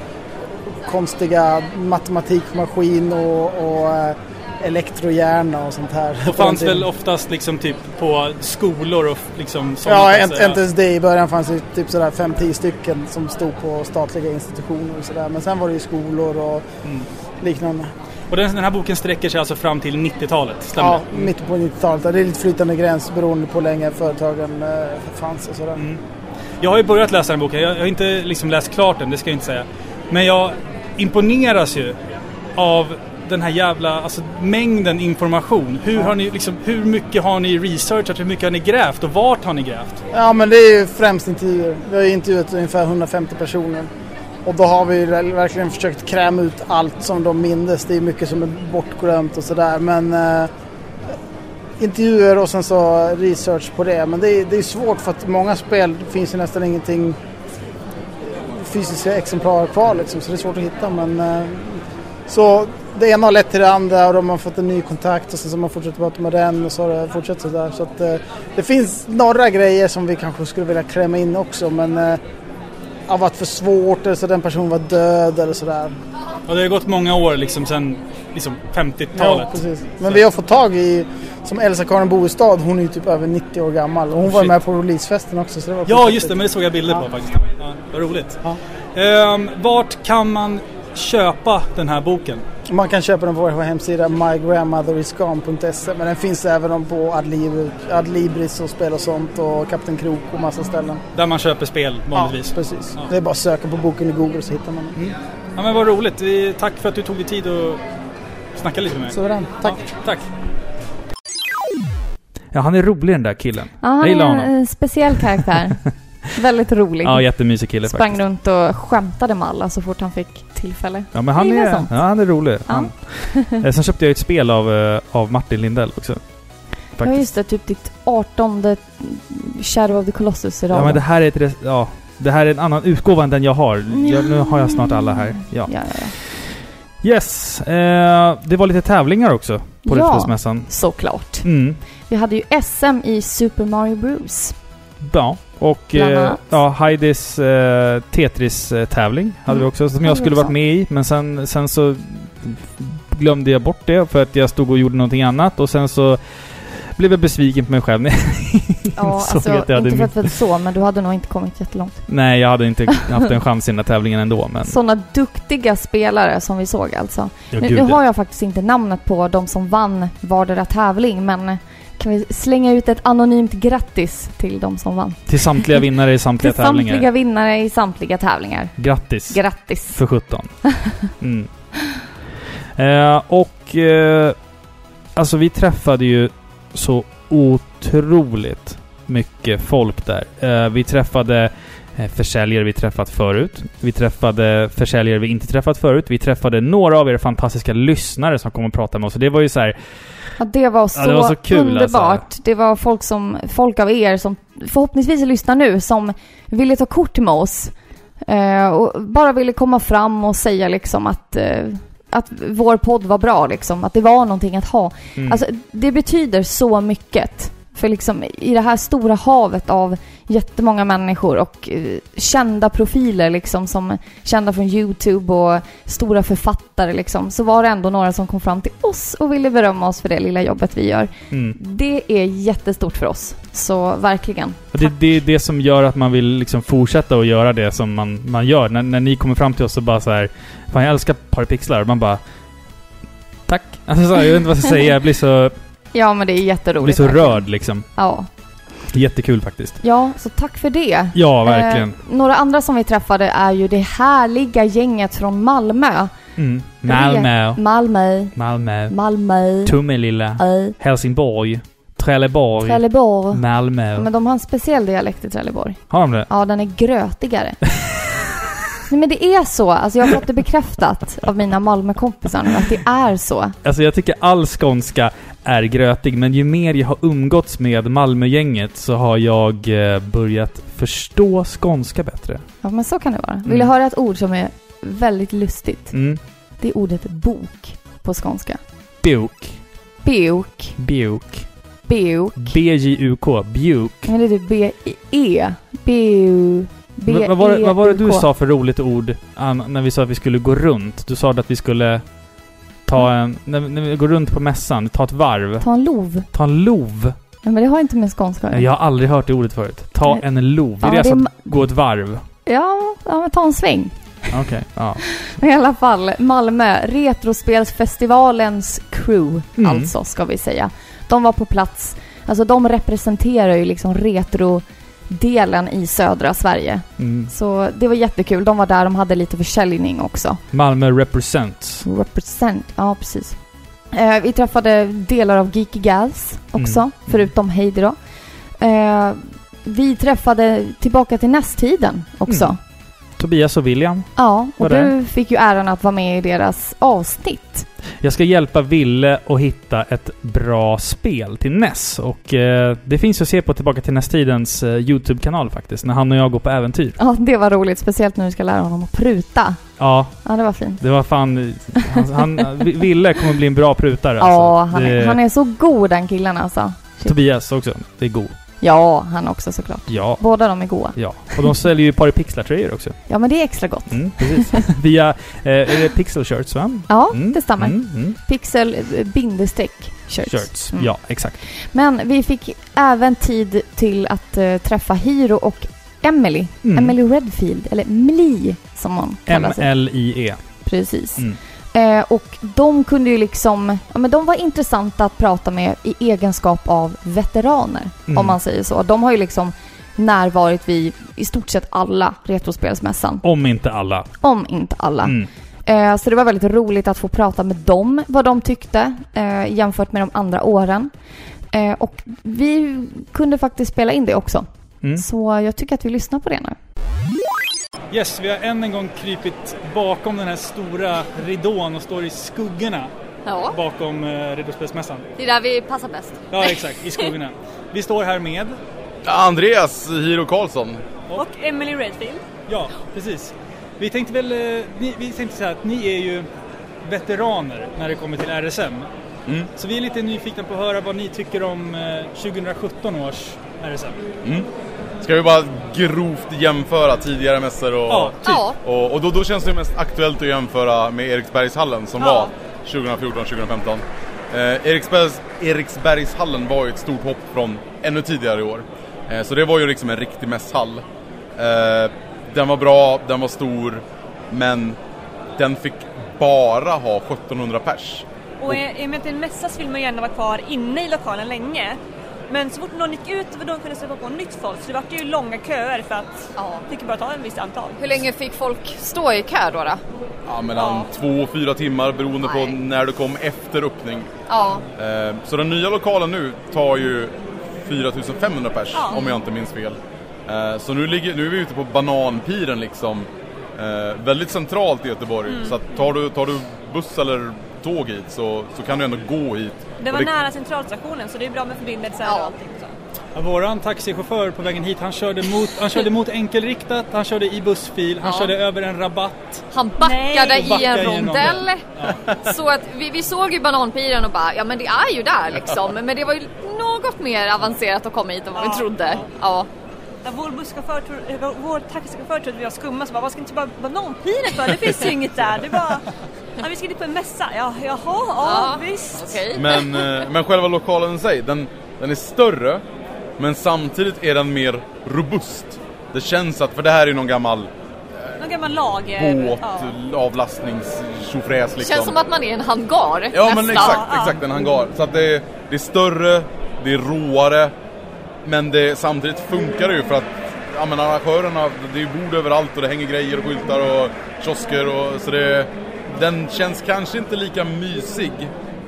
konstiga matematikmaskin och, och eh, elektrohjärna och sånt här. Det fanns väl oftast liksom typ på skolor och liksom sådana Ja, inte ens det. I början fanns det typ sådär 5-10 stycken som stod på statliga institutioner och sådär. Men sen var det ju skolor och Mm. liknande. Och den, den här boken sträcker sig alltså fram till 90-talet, stämmer Ja, mitten på 90-talet. Det är lite flytande gräns beroende på hur länge företagen eh, fanns och sådär. Mm. Jag har ju börjat läsa den boken. Jag, har inte liksom läst klart den, det ska jag inte säga. Men jag imponeras ju av den här jävla alltså, mängden information. Hur, har ni, liksom, hur mycket har ni researchat? Hur mycket har ni grävt? Och vart har ni grävt? Ja, men det är ju främst intervjuer. Vi har ju intervjuat ungefär 150 personer. Och då har vi verkligen försökt kräma ut allt som de mindes. Det är mycket som är bortglömt och sådär. Men eh, intervjuer och sen så research på det. Men det är, det är svårt för att många spel finns ju nästan ingenting fysiska exemplar kvar liksom. Så det är svårt att hitta. Men, eh, så det ena har lett till det andra och de har fått en ny kontakt och sen så har man fortsatt prata med den och så har det fortsatt sådär. Så att, eh, det finns några grejer som vi kanske skulle vilja klämma in också men eh, har varit för svårt eller så den personen var död eller sådär. Och det har gått många år liksom sedan liksom 50-talet. precis. Men vi har fått tag i, som Elsa-Karin Boestad, hon är ju typ över 90 år gammal och hon var Shit. med på releasefesten också. Så det var Ja, just det. Men det såg jag bilder på Ja. faktiskt. Ja, vad roligt. Ja. Ehm, vart kan man köpa den här boken? Man kan köpa den på vår hemsida mygrandmotherisgone.se men den finns även på Adlib- Adlibris och Spel och sånt och Kapten Krok och massa ställen. Där man köper spel vanligtvis. Ja, precis. Ja. Det är bara att söka på boken i Google så hittar man den. Ja, men vad roligt. Tack för att du tog dig tid att snacka lite med mig. Suverän. Tack. Ja, tack. Ja, han är rolig den där killen. Ja, han är en speciell karaktär. Väldigt rolig. Ja, jättemysig kille Sprang faktiskt. runt och skämtade med alla så fort han fick tillfälle. Ja, men han är, ja, han är rolig. Ja. Han. Eh, Sen köpte jag ett spel av, eh, av Martin Lindell också. Ja Faktiskt. just det, typ ditt 18 Shadow of the Colossus idag. Ja, men det här är ett... Ja, det här är en annan utgåva än den jag har. Jag, nu har jag snart alla här. Ja. Ja, ja, ja. Yes! Eh, det var lite tävlingar också på Ja. Rättsmässan. Såklart. Mm. Vi hade ju SM i Super Mario Bros. Ja, och eh, ja, Heidis eh, Tetris-tävling hade vi Mm. också, som Hade jag vi skulle också. varit med i. Men sen, sen så glömde jag bort det för att jag stod och gjorde någonting annat och sen så blev jag besviken på mig själv. Ja, Så alltså vet jag, det inte för att vara så, men du hade nog inte kommit jättelångt. Nej, jag hade inte haft en chans i den här tävlingen ändå. Men Sådana duktiga spelare som vi såg alltså. ja, Nu, nu har jag faktiskt inte namnet på de som vann vardera tävling, men kan vi slänga ut ett anonymt grattis till de som vann? Till samtliga vinnare i samtliga Till tävlingar. samtliga vinnare i samtliga tävlingar. Grattis! Grattis! för 17. Mm. Eh, och eh, alltså vi träffade ju så otroligt mycket folk där. Eh, vi träffade försäljare vi träffat förut. Vi träffade försäljare vi inte träffat förut. Vi träffade några av er fantastiska lyssnare som kom och pratade med oss. Och det var ju så här, Ja, det var så, Ja, det var så kul, underbart. alltså. Det var folk, som, folk av er som förhoppningsvis lyssnar nu som ville ta kort med oss. Eh, och bara ville komma fram och säga liksom att, eh, att vår podd var bra liksom. Att det var någonting att ha. mm, Alltså, det betyder så mycket. För liksom i det här stora havet av jättemånga människor och eh, kända profiler liksom som kända från Youtube och stora författare liksom, så var det ändå några som kom fram till oss och ville berömma oss för det lilla jobbet vi gör. mm. Det är jättestort för oss. Så verkligen. Det, det är det som gör att man vill liksom fortsätta att göra det som man, man gör. När, när ni kommer fram till oss och bara så här, Fan jag älskar Parapixlar. Man bara... Tack! Alltså så här, jag vet inte vad jag ska säga. Jag blir så, Ja, men det är jätteroligt. blir så verkligen. rörd liksom. Ja. Jättekul faktiskt. ja, så tack för det. Ja, verkligen. Eh, några andra som vi träffade är ju det härliga gänget från Malmö. Mm. Malmö. Malmö. Malmö. Malmö. Tummelilla. Äh, Helsingborg. Trelleborg. Trelleborg. Malmö. Men de har en speciell dialekt i Trelleborg. Har de det? Ja, den är grötigare. Nej men det är så. Alltså jag har fått det bekräftat av mina Malmökompisar nu att det är så. Alltså jag tycker all skånska är grötig, men ju mer jag har umgåtts med Malmögänget så har jag eh, börjat förstå skånska bättre. Ja men så kan det vara. Vill Mm. du höra ett ord som är väldigt lustigt? Mm. Det är ordet bok på skånska. Bok. Bjuk. Bok. B-J-U-K. Bjuk. Men det är typ B-E. Bu. B Vad var, det- vad var det du E U K. sa för roligt ord när vi sa att vi skulle gå runt? Du sa att vi skulle ta en... När, när vi går runt på mässan, ta ett varv. Ta en lov. Ta en lov. Nej, men det har inte med skånska att. Jag har aldrig hört det ordet förut. Ta en lov. Det är Ja, det är som ma- gå ett varv. Ja, ja, men ta en sväng. Okej, ja. I alla fall, Malmö, Retrospelsfestivalens crew, Mm. alltså, ska vi säga. De var på plats. Alltså de representerar ju liksom retro-delen i södra Sverige. Mm. Så det var jättekul. De var där, de hade lite försäljning också. Malmö represents. Represent, ja precis. Eh, vi träffade delar av Geeky Gals också, Mm. förutom Heidi då. Eh, vi träffade tillbaka till nästtiden också. Mm. Tobias och William. Ja, och det? du fick ju äran att vara med i deras avsnitt. Jag ska hjälpa Ville att hitta ett bra spel till NES. Och eh, det finns att se på Tillbaka till NES-tidens eh, YouTube-kanal faktiskt. När han och jag går på äventyr. Ja, det var roligt. Speciellt när du ska lära honom att pruta. Ja, Ja, det var fint. det var fan... Han, han, Ville kommer bli en bra prutare Ja, alltså. han, är, Det- han är så god den killen alltså. Tobias också. Det är god. Ja, han också såklart. Ja. Båda de är goda. Ja. Och de säljer ju Paripixlar-tröjor också. Ja, men det är extra gott. Mm, precis. Via... Eh, är det Pixel Shirts va? Ja, Mm, det stämmer. Mm, mm. Pixel eh, bindestreck shirts. Shirts. Mm. Ja, exakt. Men vi fick även tid till att eh, träffa Hiro och Emily. Mm. Emily Redfield, eller Mli som hon kallar sig. M-L-I-E. Precis. Eh, och de kunde ju liksom, ja men de var intressanta att prata med i egenskap av veteraner, Mm. om man säger så. De har ju liksom närvarit vid i stort sett alla Retrospelsmässan, Om inte alla. om inte alla. Mm. Eh, så det var väldigt roligt att få prata med dem, vad de tyckte, eh, jämfört med de andra åren. Eh, och vi kunde faktiskt spela in det också. Mm. Så jag tycker att vi lyssnar på det nu. Yes, vi har än en gång krypit bakom den här stora ridån och står i skuggorna Ja, bakom eh, Retrospelsmässan. det är där vi passar bäst. Ja, exakt. I skuggorna. Vi står här med... Andreas Hiro Karlsson. Och Emily Redfield. Ja, precis. Vi tänkte väl... eh, Ni, vi tänkte så här att ni är ju veteraner när det kommer till RSM. Mm. Så vi är lite nyfikna på att höra vad ni tycker om eh, 2017 års RSM. Ska vi bara grovt jämföra tidigare mässor och... Ja, typ. Och, och då, då känns det mest aktuellt att jämföra med Eriksbergshallen som Ja. var 2014-2015. Eh, Eriksbergs, Eriksbergshallen var ju ett stort hopp från ännu tidigare i år. Eh, så det var ju liksom en riktig mässhall. Eh, den var bra, den var stor, men den fick bara ha 1700 pers. Och i i och med att det är en mässa så vill man gärna vara kvar inne i lokalen länge. Men så fort någon gick ut var de kunde släppa på nytt folk så det var ju långa köer för att Ja. det fick bara ta en viss antal. hur länge fick folk stå i kö då? då? Ja, mellan Ja. två och fyra timmar beroende på Nej. när du kom efter öppning. Ja, Eh, Så den nya lokalen nu tar ju 4500 pers Ja. om jag inte minns fel. Eh, Så nu, ligger, nu är vi ute på Bananpiren liksom. eh, Väldigt centralt i Göteborg. Mm. Så att tar, du, tar du buss eller tåg hit så, så kan du ändå gå hit. Det var Och nära centralstationen så det är bra med förbindelser Ja. och allting. Så. Ja, våran taxichaufför på vägen hit, han körde mot, han körde mot enkelriktat, han körde i bussfil, han Ja. körde över en rabatt. han backade i Backade en i en rondell. rondell. Så att vi, vi såg ju bananpiren och bara, ja men det är ju där liksom. Men det var ju något mer avancerat att komma hit än vad vi Ja. trodde. Ja. Ja, vår busschaufför, eh, vår- taxichaufför trodde vi var skumma så bara, vad ska ni inte bara bananpiren för? Det finns ju inget där. Det var, ja, vi ska dit på en mässa. Ja, jaha, ja, Ja, visst. Okej. Men, eh, men själva lokalen i sig, den, den är större. Men samtidigt är den mer robust. Det känns att, för det här är ju någon gammal Någon gammal lager. båt, Ja. avlastnings liksom. Känns som att man är i en hangar Ja men nästan. exakt, Ja. exakt en hangar. Så att det, det är större, det är råare, men det, samtidigt funkar det ju för att ja, men arrangörerna, det är bord överallt och det hänger grejer och skyltar och kiosker och så det, den känns kanske inte lika mysig,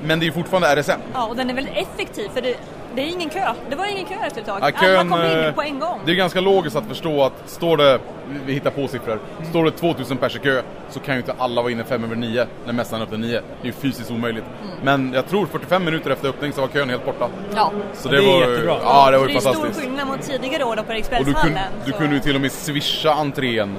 men det är ju fortfarande RSM. Ja, och den är väldigt effektiv för det, det är ingen kö. Det var ingen kö efter ett tag. Ja, kön, Alla kom eh, in på en gång. Det är ganska logiskt att förstå att står det, vi hittar på siffror, står det 2000 pers i kö så kan ju inte alla vara inne fem över nio när mässan öppnar nio. Det är ju fysiskt omöjligt. Men jag tror 45 minuter efter öppning så var kön helt borta. Ja. Så Det är var, jättebra. Ja, det var det ju är stor fantastiskt. skillnad mot tidigare år då på Och du, Eriksbergshallen. kun, du kunde ju till och med swisha entrén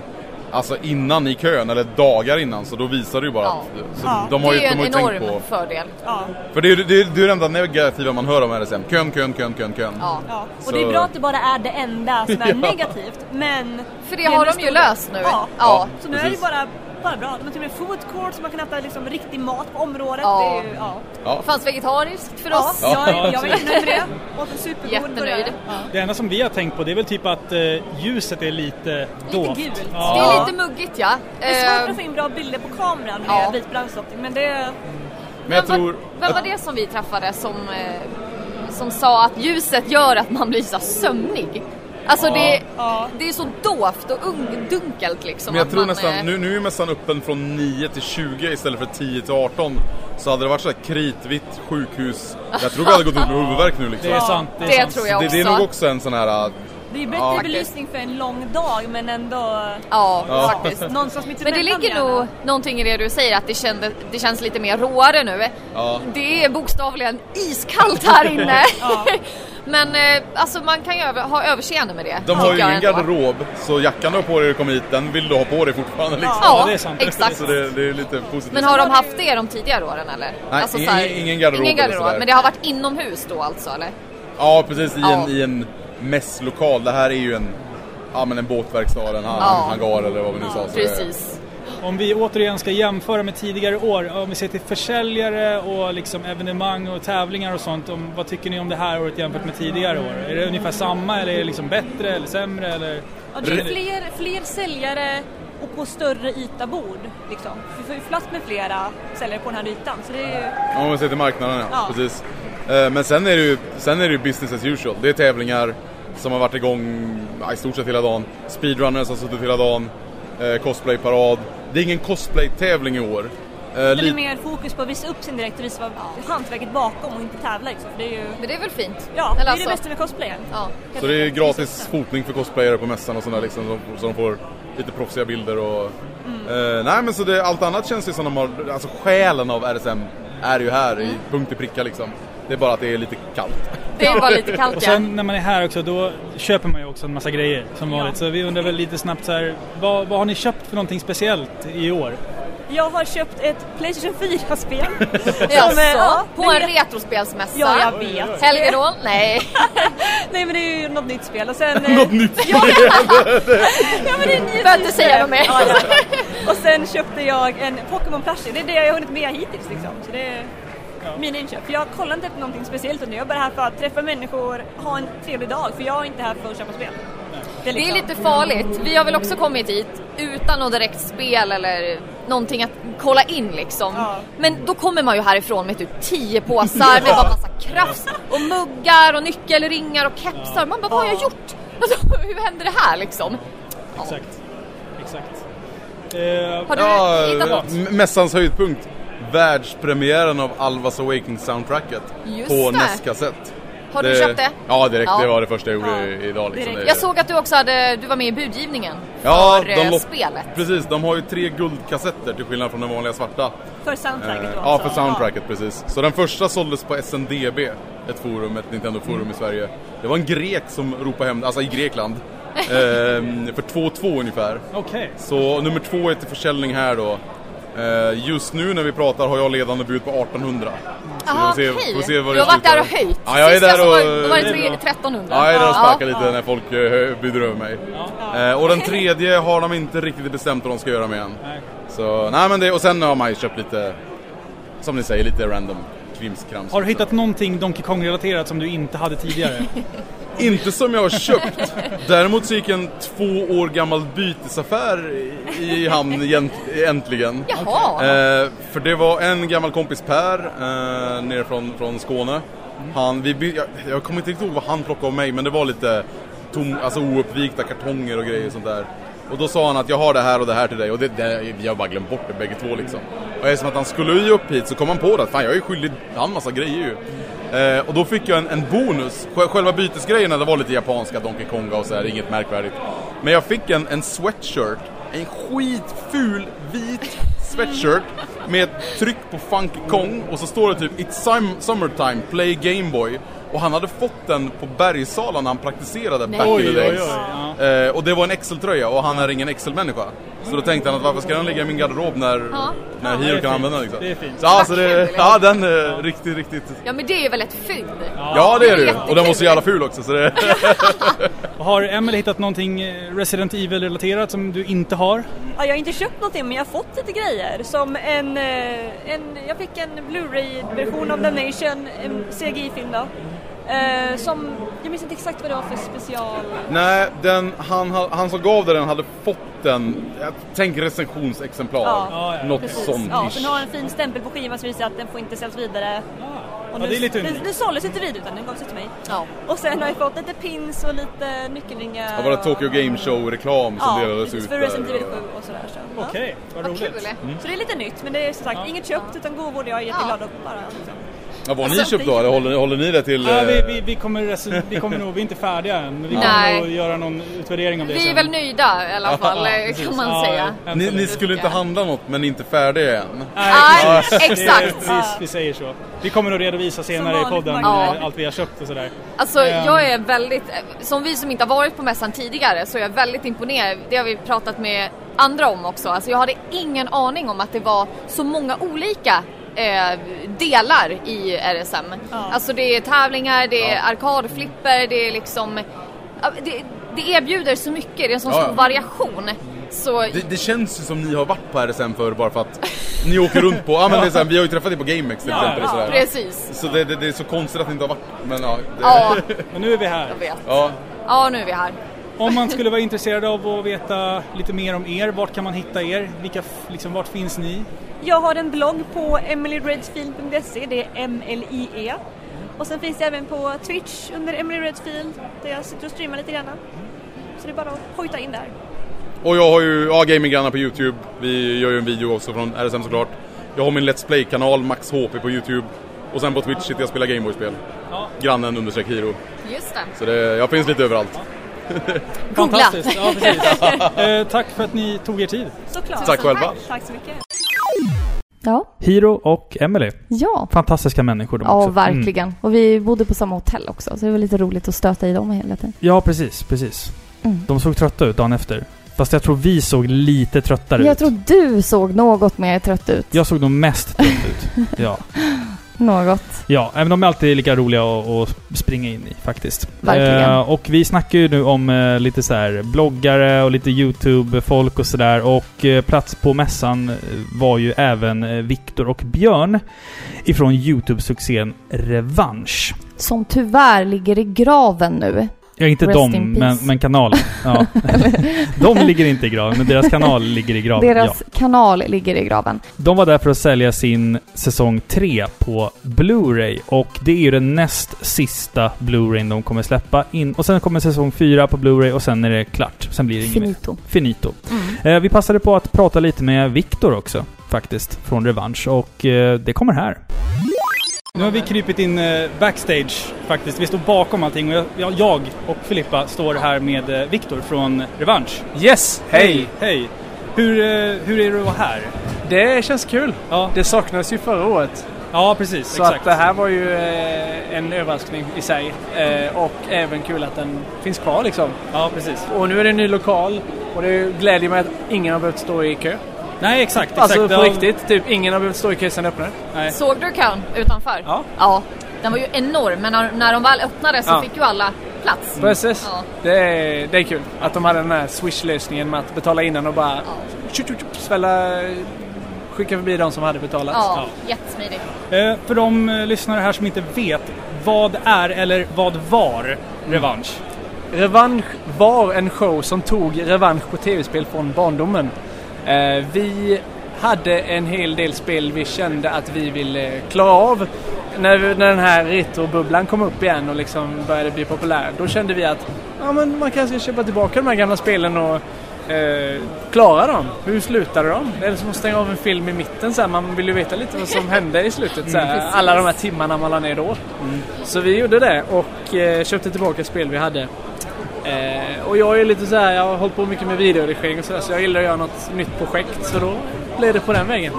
alltså innan i kön, eller dagar innan, så då visar det ju bara Ja. att så Ja. de har det ju, är ju en enorm på... fördel. Ja. För det är ju det, är- det, är det enda negativa man hör om RSM. Kön, kön, kön, kön, kön. Ja. Ja. Och Så- det är bra att det bara är det enda som är Ja. negativt. Men... För det är har de ju löst nu. Ja. Ja. Så nu är det Precis. bara, bara bra. De har till och med food court så man kan äta liksom riktig mat på området. Ja. Det är ju, ja. Ja. Fanns vegetariskt för Ja, oss. jag, jag var jättenöjd med det. Åt en supergod burgare. Ja. Det enda som vi har tänkt på det är väl typ att eh, ljuset är lite dovt. gult. Det Ja. är lite muggigt ja. Det är svårt Eh, att få in bra bilder på kameran med Ja. vit balansoptik men det... Men jag vem, tror... var, vem var det som vi träffade som, eh, som sa att ljuset gör att man blir så sömnig? Alltså det, Ja. det är så dovt och ungdunkelt liksom. Men jag tror nästan, eh, nu, nu är mässan öppen från 9 till 20 istället för 10 till 18. Så hade det varit så här kritvitt sjukhus, jag tror vi hade gått ut med huvudvärk nu liksom. Det är sant. Det är Det sant. tror jag Det, också. det är nog också en sån här... äh, Det är bättre Ja. belysning för en lång dag men ändå... Ja, Ja. faktiskt. Någon som smittar Men det ligger nog någonting i det du säger att det, kände, det känns lite mer råare nu. Ja. Det är bokstavligen iskallt här inne. Ja. Men eh, alltså man kan ju över, ha överseende med det. De har ju ingen garderob, så jackan du har på dig när du kommer hit, den vill du ha på dig fortfarande liksom. Ja, det är sant. exakt. Så det, det är lite positivt. Men har de haft det de tidigare åren eller? Alltså Nej, så här- ingen- ingen garderob Ingen garderob, men det har varit inomhus då alltså eller? Ja, precis. I, Ja. En, I en mässlokal. Det här är ju en, ja, men en båtverkstad, en han, Ja. hangar eller vad vi nu sa. Så det- Precis. Om vi återigen ska jämföra med tidigare år, om vi ser till försäljare och liksom evenemang och tävlingar och sånt. Om, vad tycker ni om det här året jämfört med tidigare år? Är det ungefär samma eller är det liksom bättre eller sämre? Eller? Ja, det är fler, fler säljare och på större yta bord. Liksom. Vi får ju plats med flera säljare på den här ytan. Så det är ju... Ja, om man ser till marknaden ja. Ja. Precis. Eh, Men sen är, det ju, sen är det ju business as usual. Det är tävlingar som har varit igång i stort sett hela dagen. Speedrunners har suttit hela dagen. Eh, cosplayparad. Det är ingen cosplay-tävling i år. Eh, Det är lite- mer fokus på att visa upp sin direkt och visa vad hantverket bakom och inte tävla liksom. För det är ju... Men det är väl fint? Ja, det är Eller det alltså- bästa med cosplayen. Ja. Så det är gratis fotning för cosplayare på mässan och sådär liksom, så, de får lite proffsiga bilder och... Mm. Eh, nej men så det, allt annat känns ju som de har, alltså själen av RSM är ju här i punkt i pricka liksom. Det är bara att det är lite kallt. Det är bara lite Och kallt ja. sen när man är här också, då köper man ju också en massa grejer som vanligt. Så vi undrar väl lite snabbt så här, vad, vad har ni köpt för någonting speciellt i år? Jag har köpt ett Playstation 4-spel. Jaså? ja, på en retrospelsmässa? Ja, jag vet. Helgerån? Nej. Nej men det är ju något nytt spel och sen... Något nytt Ja, ja men det är nytt Behöver inte säga något mer. Ja, ja. Och sen köpte jag en Pokémon plushie. Det är det jag har hunnit med hittills liksom. Så det är mina inköp. För jag kollar inte efter någonting speciellt utan jag är bara här för att träffa människor, ha en trevlig dag. För jag är inte här för att köpa spel. Det är liksom- lite farligt. Vi har väl också kommit hit utan något direkt spel eller någonting att kolla in liksom. Ja. Men då kommer man ju härifrån med typ 10 påsar med bara massa krafs och muggar och nyckelringar och kepsar. Man bara, vad har jag gjort? Alltså, hur hände det här liksom? Exakt. Exakt. Eh, Har du Ja, hittat något? mässans höjdpunkt. Världspremiären av Alvas Awakening soundtracket Just på det. NES-kassett. Har du köpt det? Ja, direkt. Ja. Det var det första jag gjorde Ja, idag. Liksom. direkt. Det- Jag såg att du också hade, du var med i budgivningen ja, för eh, lopp- spelet. Precis, de har ju tre guldkassetter till skillnad från den vanliga svarta. För soundtracket Eh, då ja, alltså. för soundtracket precis. Så den första såldes på SNDB, ett forum, ett Nintendo-forum i Sverige. Det var en grek som ropade hem alltså i Grekland. ehm, för 2-2 ungefär. Okej. Så nummer två är till försäljning här då. Eh, just nu när vi pratar har jag ledande bud på 1800. Så Jaha, vi okej. får se- får se vad Du det har varit där och höjt. Ja, jag är där och- Då var det Det är tre- bra. 1300. Ja, jag är där och Ja. sparkar lite när folk uh, bjuder över mig. Eh, och den tredje har de inte riktigt bestämt vad de ska göra med än. Nej. Så, nej men det, och sen har man ju köpt lite, som ni säger, lite random krimskrams. Har du hittat någonting Donkey Kong-relaterat som du inte hade tidigare? Inte som jag har köpt. Däremot så gick en två år gammal bytesaffär i- hamn äntligen. Jaha. Eh, för det var en gammal kompis Per, eh, nere från, från Skåne. Han, vi, jag, jag kommer inte riktigt ihåg vad han plockade av mig, men det var lite tom, alltså ouppvikta kartonger och grejer och sånt där. Och då sa han att jag har det här och det här till dig och det, det, vi har bara glömt bort det bägge två liksom. Och eftersom att han skulle ju upp hit så kom han på det att fan jag är skyldig han massa grejer ju. Eh, och då fick jag en, en bonus. Sj- Själva bytesgrejerna det var lite japanska, Donkey Konga och så här, inget märkvärdigt. Men jag fick en, en sweatshirt, en skitful vit sweatshirt med ett tryck på Funky Kong och så står det typ It's sum- summertime, play Gameboy. Och han hade fått den på Bergsala när han praktiserade back in the Oj, oj, days. oj. Ja. Eh, och det var en Excel-tröja och han är ingen Excel-människa. Så då tänkte han att varför ska den ligga i min garderob när, Ja. när Ja, Hiro kan fint. använda den liksom. Det är fint. Så, ja, så det, ja den är riktigt, riktigt... Ja men det är ju väl ett fynd? Ja det är det ju. Och den var så jävla ful också så det... Har Emily hittat någonting eh, Resident Evil-relaterat som du inte har? Ja, jag har inte köpt någonting men jag har fått lite grejer. Som en, eh, en jag fick en Blu-ray-version av Damnation, en CGI-film då. Eh, som, jag minns inte exakt vad det var för special... Nej, den, han, han som gav den hade fått den, jag tänk recensionsexemplar. Ja, Något Precis. sånt Ja, den har en fin stämpel på skivan som visar att den får inte säljas vidare. Och Ja, nu, det är lite unikt. den såldes inte vidare utan den gavs till mig. Ja. Och sen har jag fått lite pins och lite nyckelringar. Ja, var det Tokyo Game Show-reklam som Ja, delades ut för där? Resident Evil 7 och sådär. Så. Ja. Okej, vad Vad roligt. kul. Så det är lite nytt men det är som sagt inget köpt utan gåvor. Jag är jätteglad att bara liksom. Ja, vad har ni Alltså, köpt då? Eller håller, håller ni det till... Ja, vi, eh, vi, vi, kommer vi kommer nog, vi är inte färdiga än, men vi Nej. kommer nog göra någon utvärdering av det Vi sen. är väl nöjda i alla fall Ja, eh, kan man Ja, säga. ja, Ni, ni skulle inte handla något men inte färdiga än. Nej, exakt. Vi, vi säger så. Vi kommer nog redovisa senare i podden eh, allt vi har köpt och sådär. Alltså Ehm. jag är väldigt, som vi som inte har varit på mässan tidigare så är jag väldigt imponerad. Det har vi pratat med andra om också. Alltså jag hade ingen aning om att det var så många olika eh, delar i RSM. Alltså det är tävlingar, det är arkadflipper, det är liksom... ja, Det, det erbjuder så mycket, det är en sån Ja, stor ja. variation. Så Det, det känns ju som ni har varit på RSM för bara för att ni åker runt på, ja men det är så här, vi har ju träffat er på GameX till exempel och sådär. precis. Så det, det, det är så konstigt att ni inte har varit, men ja. Det, Ja, Men nu är vi här. jag vet. ja. Ja, nu är vi här. Om man skulle vara intresserad av att veta lite mer om er, vart kan man hitta er? Vilka, liksom, vart finns ni? Jag har en blogg på emilyredfield.se, det är M-L-I-E. Och sen finns det även på Twitch under Emily Redfield där jag sitter och streamar lite grann. Så det är bara att hojta in där. Och jag har ju, ja Gaminggrannar på Youtube. Vi gör ju en video också från RSM såklart. Jag har min Let's Play-kanal, Max HP på Youtube. Och sen på Twitch sitter jag och spelar Gameboy-spel. Ja. Grannen understreck Hiro. Just det. Så det, jag finns lite överallt. Googla. Fantastiskt. Ja, precis. eh, tack för att ni tog er tid. Såklart. Tack själva. Tack så mycket. Ja, Hiro och Emily. ja. Fantastiska människor de Ja, också. Mm. verkligen. Och vi bodde på samma hotell också, så det var lite roligt att stöta i dem hela tiden. Ja, precis. precis. Mm. De såg trötta ut dagen efter. Fast jag tror vi såg lite tröttare Jag ut. tror du såg något mer trött ut. Jag såg nog mest trött ut. Ja. Något. Ja, även de är alltid lika roliga att, att springa in i faktiskt. Verkligen. Eh, och vi snackar ju nu om eh, lite så här bloggare och lite YouTube-folk och sådär. Och eh, plats på mässan eh, var ju även eh, Viktor och Björn ifrån YouTube-succén Revansch. Som tyvärr ligger i graven nu. Ja, inte Rest dem, men, men kanalen. Ja. de ligger inte i graven, men deras kanal ligger i graven. Deras Ja. kanal ligger i graven. De var där för att sälja sin säsong 3 på Blu-ray och det är ju den näst sista Blu-rayn de kommer släppa in. Och sen kommer säsong 4 på Blu-ray och sen är det klart. Sen blir det inget mer. Finito. Finito. Mm. Eh, vi passade på att prata lite med Viktor också, faktiskt, från Revansch. Och eh, det kommer här. Nu har vi krypit in eh, backstage faktiskt. Vi står bakom allting och jag, jag och Filippa står här med eh, Viktor från Revansch. Yes, hej! Hej! Hur, eh, hur är det att vara här? Det känns kul. Ja, Det saknades ju förra året. ja precis. Så exakt. att det här var ju eh, en överraskning i sig. Eh, och även kul att den finns kvar liksom. Ja, precis. Och nu är det en ny lokal. Och det glädjer mig att ingen har behövt stå i kö. Nej, exakt. exakt. Alltså på Ja, riktigt, typ ingen har behövt stå i kö det öppnade. Nej. Såg du kön utanför? Ja. Ja. Den var ju enorm, men när, när de väl öppnade så Ja. fick ju alla plats. Precis. Ja. Det, är, det är kul att de hade den här swish-lösningen med att betala innan och bara tjup, svälla, skicka förbi de som hade betalat. Ja, jättesmidigt. Eh, för de eh, lyssnare här som inte vet, vad är eller vad var Revansch? Revansch var en show som tog revansch på tv-spel från barndomen. Eh, vi hade en hel del spel vi kände att vi ville klara av. När, när den här retrobubblan kom upp igen och liksom började bli populär, då kände vi att ja, men man kanske ska köpa tillbaka de här gamla spelen och eh, klara dem. Hur slutade de? Det är som att stänga av en film i mitten. Så här, man vill ju veta lite vad som hände i slutet. Så här, alla de här timmarna man la ner då. Så vi gjorde det och eh, köpte tillbaka spel vi hade. Eh, och jag är lite så här, jag har hållit på mycket med videoredigering och så, där, så jag gillar att göra något nytt projekt. Så då blev det på den vägen.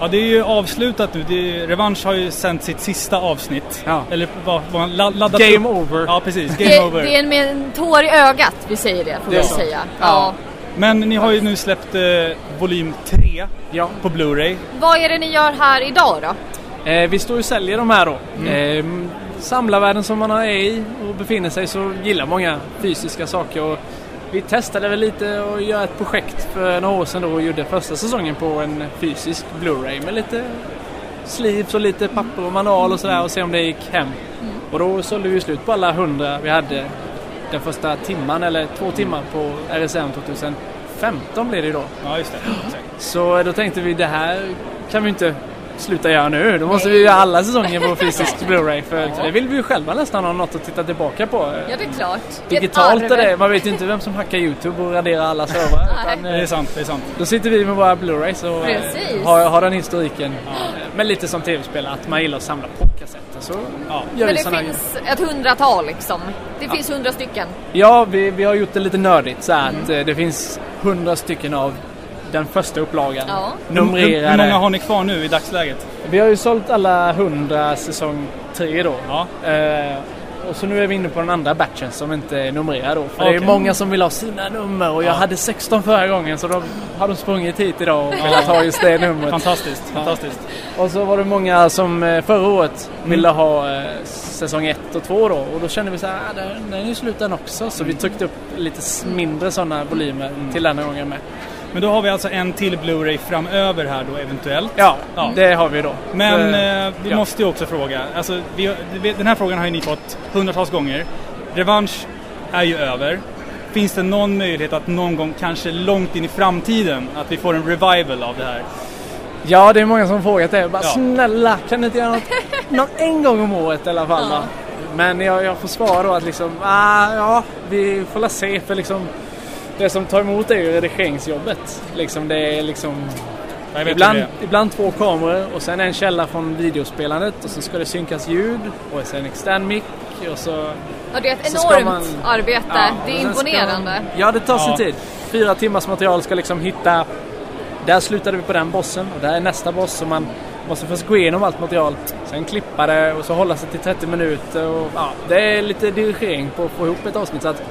Ja, det är ju avslutat nu. Det, Revansch har ju sänt sitt sista avsnitt. Ja. Eller vad, vad laddat Game upp. over. Ja, precis. Game Det, over. det är med en tår i ögat vi säger det, får Det är vi säga. Ja. Ja. Men ni har ju nu släppt eh, volym 3 Ja. på Blu-ray. Vad är det ni gör här idag då? Eh, vi står och säljer de här då. Mm. Eh, samlarvärlden som man är i och befinner sig så gillar många fysiska saker. Och vi testade väl lite och göra ett projekt för några år sedan då och gjorde första säsongen på en fysisk Blu-ray med lite sleeves och lite papper och manual och sådär och se om det gick hem. Och då sålde vi slut på alla hundra vi hade den första timman eller två timmar på RSM 2015 blev det ju då. Ja, just det. Så då tänkte vi det här kan vi inte sluta göra nu. Då måste vi göra alla säsonger på fysisk Blu-ray för det vill vi ju själva nästan ha något att titta tillbaka på. Ja, det är klart. Digitalt är det, man vet ju inte vem som hackar YouTube och raderar alla servrar. utan, Det är eh, sant, det är sant. Då sitter vi med våra Blu-rays och eh, Precis. har, har den historiken. Men lite som tv-spel, att man gillar att samla på kassetter. Så Ja. gör Men det finns ett hundratal liksom. Det finns hundra stycken. Ja, vi, vi har gjort det lite nördigt så här att eh, det finns hundra stycken av den första upplagan. Ja. Hur, hur Numrerade. många har ni kvar nu i dagsläget? Vi har ju sålt alla 100 säsong 3 då. Ja. Eh, och så nu är vi inne på den andra batchen som inte är numrerad då. För det är många som vill ha sina nummer och jag Ja. hade 16 förra gången så då har de sprungit hit idag och velat ha just det numret. Fantastiskt, fantastiskt. Och så var det många som eh, förra året ville ha eh, säsong 1 och 2 då och då kände vi så här, ah, den- den är ju slut den också. Så vi tryckte upp lite mindre sådana volymer till den här gången med. Men då har vi alltså en till Blu-ray framöver här då eventuellt. Ja, Ja. det har vi då. Men Eh, vi ja. måste ju också fråga. Alltså, vi, den här frågan har ju ni fått hundratals gånger. Revansch är ju över. Finns det någon möjlighet att någon gång, kanske långt in i framtiden, att vi får en revival av det här? Ja, det är många som har frågat det. Bara, Ja. Snälla, kan ni inte göra något, något en gång om året i alla fall? Ja. Men jag, jag får svara då att liksom, ah, ja, vi får la se för liksom det som tar emot är ju redigeringsjobbet. Liksom det är liksom ibland, ibland två kameror och sen en källa från videospelandet och så ska det synkas ljud och sen extern mic och så... Ja, det är ett Så ska enormt man- arbete. Ja, det är imponerande. Man, ja, det tar sin Ja. tid. Fyra timmars material ska liksom hitta... Där slutade vi på den bossen och där är nästa boss. Så man måste först gå igenom allt material, sen klippa det och så hålla sig till 30 minuter. Och, ja, det är lite dirigering på att få ihop ett avsnitt. Så att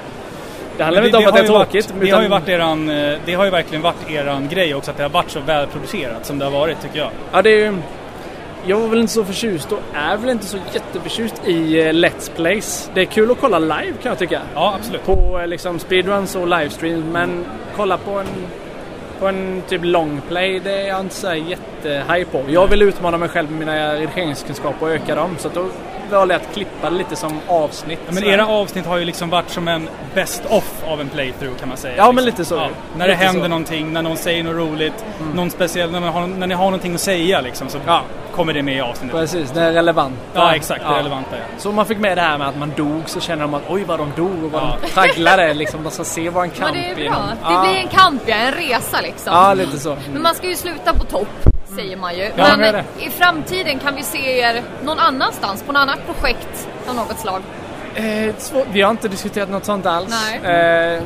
det handlar Men inte om att har det är ju varit- tråkigt. det, har ju utan- varit eran, eh, det har ju verkligen varit eran grej också, att det har varit så välproducerat som det har varit tycker jag. Ja, det är. Jag var väl inte så förtjust och är väl inte så jätteförtjust i eh, Let's Plays. Det är kul att kolla live kan jag tycka. Ja, absolut. På eh, liksom speedruns och livestream. Men kolla på en, på en typ longplay, det är jag inte så jättehaj på. Jag vill utmana mig själv med mina redigeringskunskaper och öka dem. Så att då valde att klippa det lite som avsnitt. Ja, men era avsnitt har ju liksom varit som en best off av en playthrough kan man säga. Ja, men liksom. lite så. Ja, när det Lite händer så. någonting, när någon säger något roligt, Mm. någon speciell, när, har, när ni har någonting att säga liksom, så Ja. kommer det med i avsnittet. Precis, det är relevant. Ja, exakt. Det är relevanta. Ja. Så om man fick med det här med att man dog så känner de att oj vad de dog och vad Ja. de tragglade. Liksom, de ska se vad en Men kamp det är bra. inom. Det blir en kamp, ja, en resa liksom. Ja, lite så. Men man ska ju sluta på topp, säger man ju. Ja, Men i framtiden kan vi se er någon annanstans, på något annat projekt av något slag. Eh, vi har inte diskuterat något sånt alls. Eh,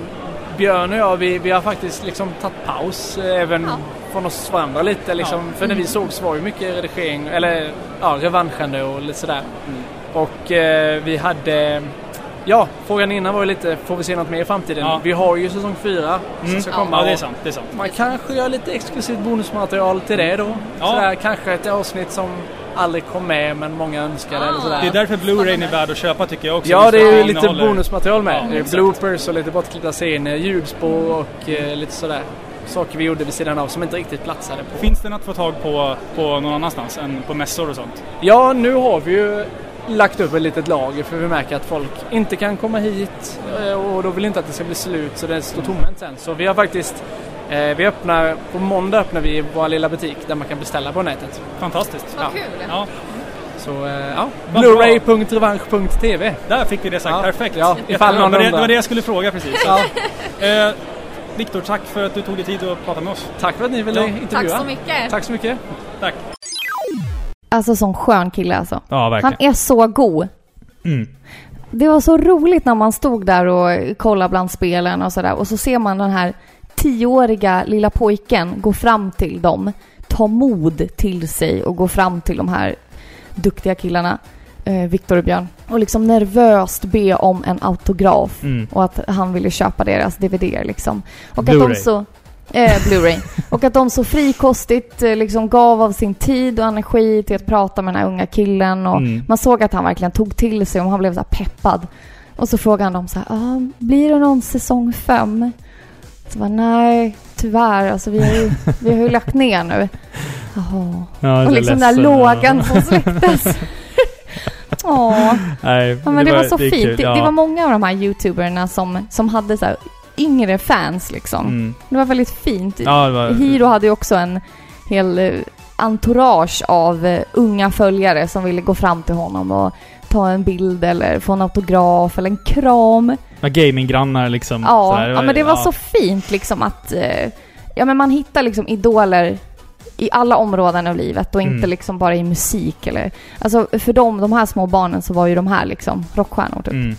Björn och jag, vi, vi har faktiskt liksom tagit paus eh, även Ja. från oss varandra lite. Liksom. För när vi sågs var ju mycket redigering, eller ja, revanschande och lite sådär. Och eh, vi hade Ja, frågan innan var ju lite, får vi se något mer i framtiden? Ja. Vi har ju säsong fyra Mm. som ska Ja. komma. ja, det är sant. Det är sant. Man kanske gör lite exklusivt bonusmaterial till det då. Ja. Sådär, kanske ett avsnitt som aldrig kom med men många önskade eller Ah. sådär. Det är därför Blu-rayn är värd att köpa tycker jag också. Ja, det är ju lite innehåller- bonusmaterial med. Ja, bloopers och lite bortklippta scener, ljudspår och eh, lite sådär. Saker vi gjorde vid sidan av som inte riktigt platsade på. Finns den att få tag på, på någon annanstans än på mässor och sånt? Ja, nu har vi ju lagt upp ett litet lager för vi märker att folk inte kan komma hit eh, och då vill inte att det ska bli slut så det står tomhänt sen. Så vi har faktiskt eh, vi öppnar, på måndag öppnar vi vår lilla butik där man kan beställa på nätet. Fantastiskt. Vad Ja. kul! Ja, Så eh, ja, blu-ray.revansch.tv där fick vi det sagt. Ja. Perfekt. Ja, ifall någon det, var det, var det jag skulle fråga precis. Ja, Eh, Viktor, tack för att du tog dig tid att prata med oss. tack för att ni ville Ja. intervjua. Tack så mycket! Tack så mycket. Tack. Alltså sån skön kille alltså. Ja, Han är så god. Mm. Det var så roligt när man stod där och kollade bland spelen och sådär och så ser man den här tioåriga lilla pojken gå fram till dem, ta mod till sig och gå fram till de här duktiga killarna. eh, Viktor och Björn. Och liksom nervöst be om en autograf. Mm. Och att han ville köpa deras DVD liksom. Och att de så... Eh, Blu-ray. och att de så frikostigt eh, liksom gav av sin tid och energi till att prata med den här unga killen. Och Mm. man såg att han verkligen tog till sig och han blev så peppad. Och så frågade han dem så här, ah, blir det någon säsong fem? Så bara, nej, tyvärr. Alltså vi har ju, vi har ju lagt ner nu. Jaha. Ja, Och liksom den där lågan Ja. som släcktes. Åh. Nej, Ja, men det, var så är fint. kul, Det, ja. det var många av de här youtuberna som, som hade så här yngre fans liksom. Mm. Det var väldigt fint. Ja, var- Hiro hade ju också en hel eh, entourage av eh, unga följare som ville gå fram till honom och ta en bild eller få en autograf eller en kram. Ja, gaminggrannar liksom. Ja, ja men det var ja. så fint liksom att... eh, Ja men man hittar liksom idoler i alla områden av livet och inte Mm. liksom bara i musik eller... Alltså för dem, de här små barnen så var ju de här liksom rockstjärnor typ. Mm.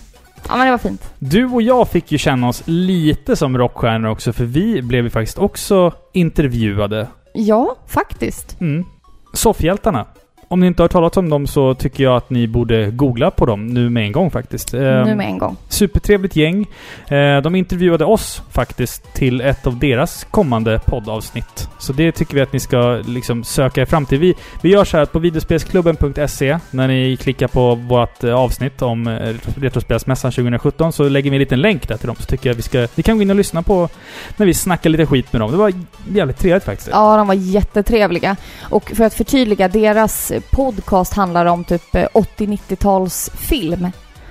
Ja men det var fint. Du och jag fick ju känna oss lite som rockstjärnor också, för vi blev ju faktiskt också intervjuade. Ja, faktiskt. Mm. Soffhjältarna. Om ni inte har talat om dem så tycker jag att ni borde googla på dem nu med en gång faktiskt. nu Ehm, med en gång. Supertrevligt gäng. Eh, De intervjuade oss faktiskt till ett av deras kommande poddavsnitt. Så det tycker vi att ni ska liksom söka er fram till. Vi, vi gör så här att på videospelsklubben.se, när ni klickar på vårt eh, avsnitt om eh, Retrospelsmässan 2017, så lägger vi en liten länk där till dem. Så tycker jag vi ska... Ni kan gå in och lyssna på när vi snackar lite skit med dem. Det var jävligt trevligt faktiskt. Ja, de var jättetrevliga. Och för att förtydliga, deras podcast handlar om typ eh, 80-90-tals film.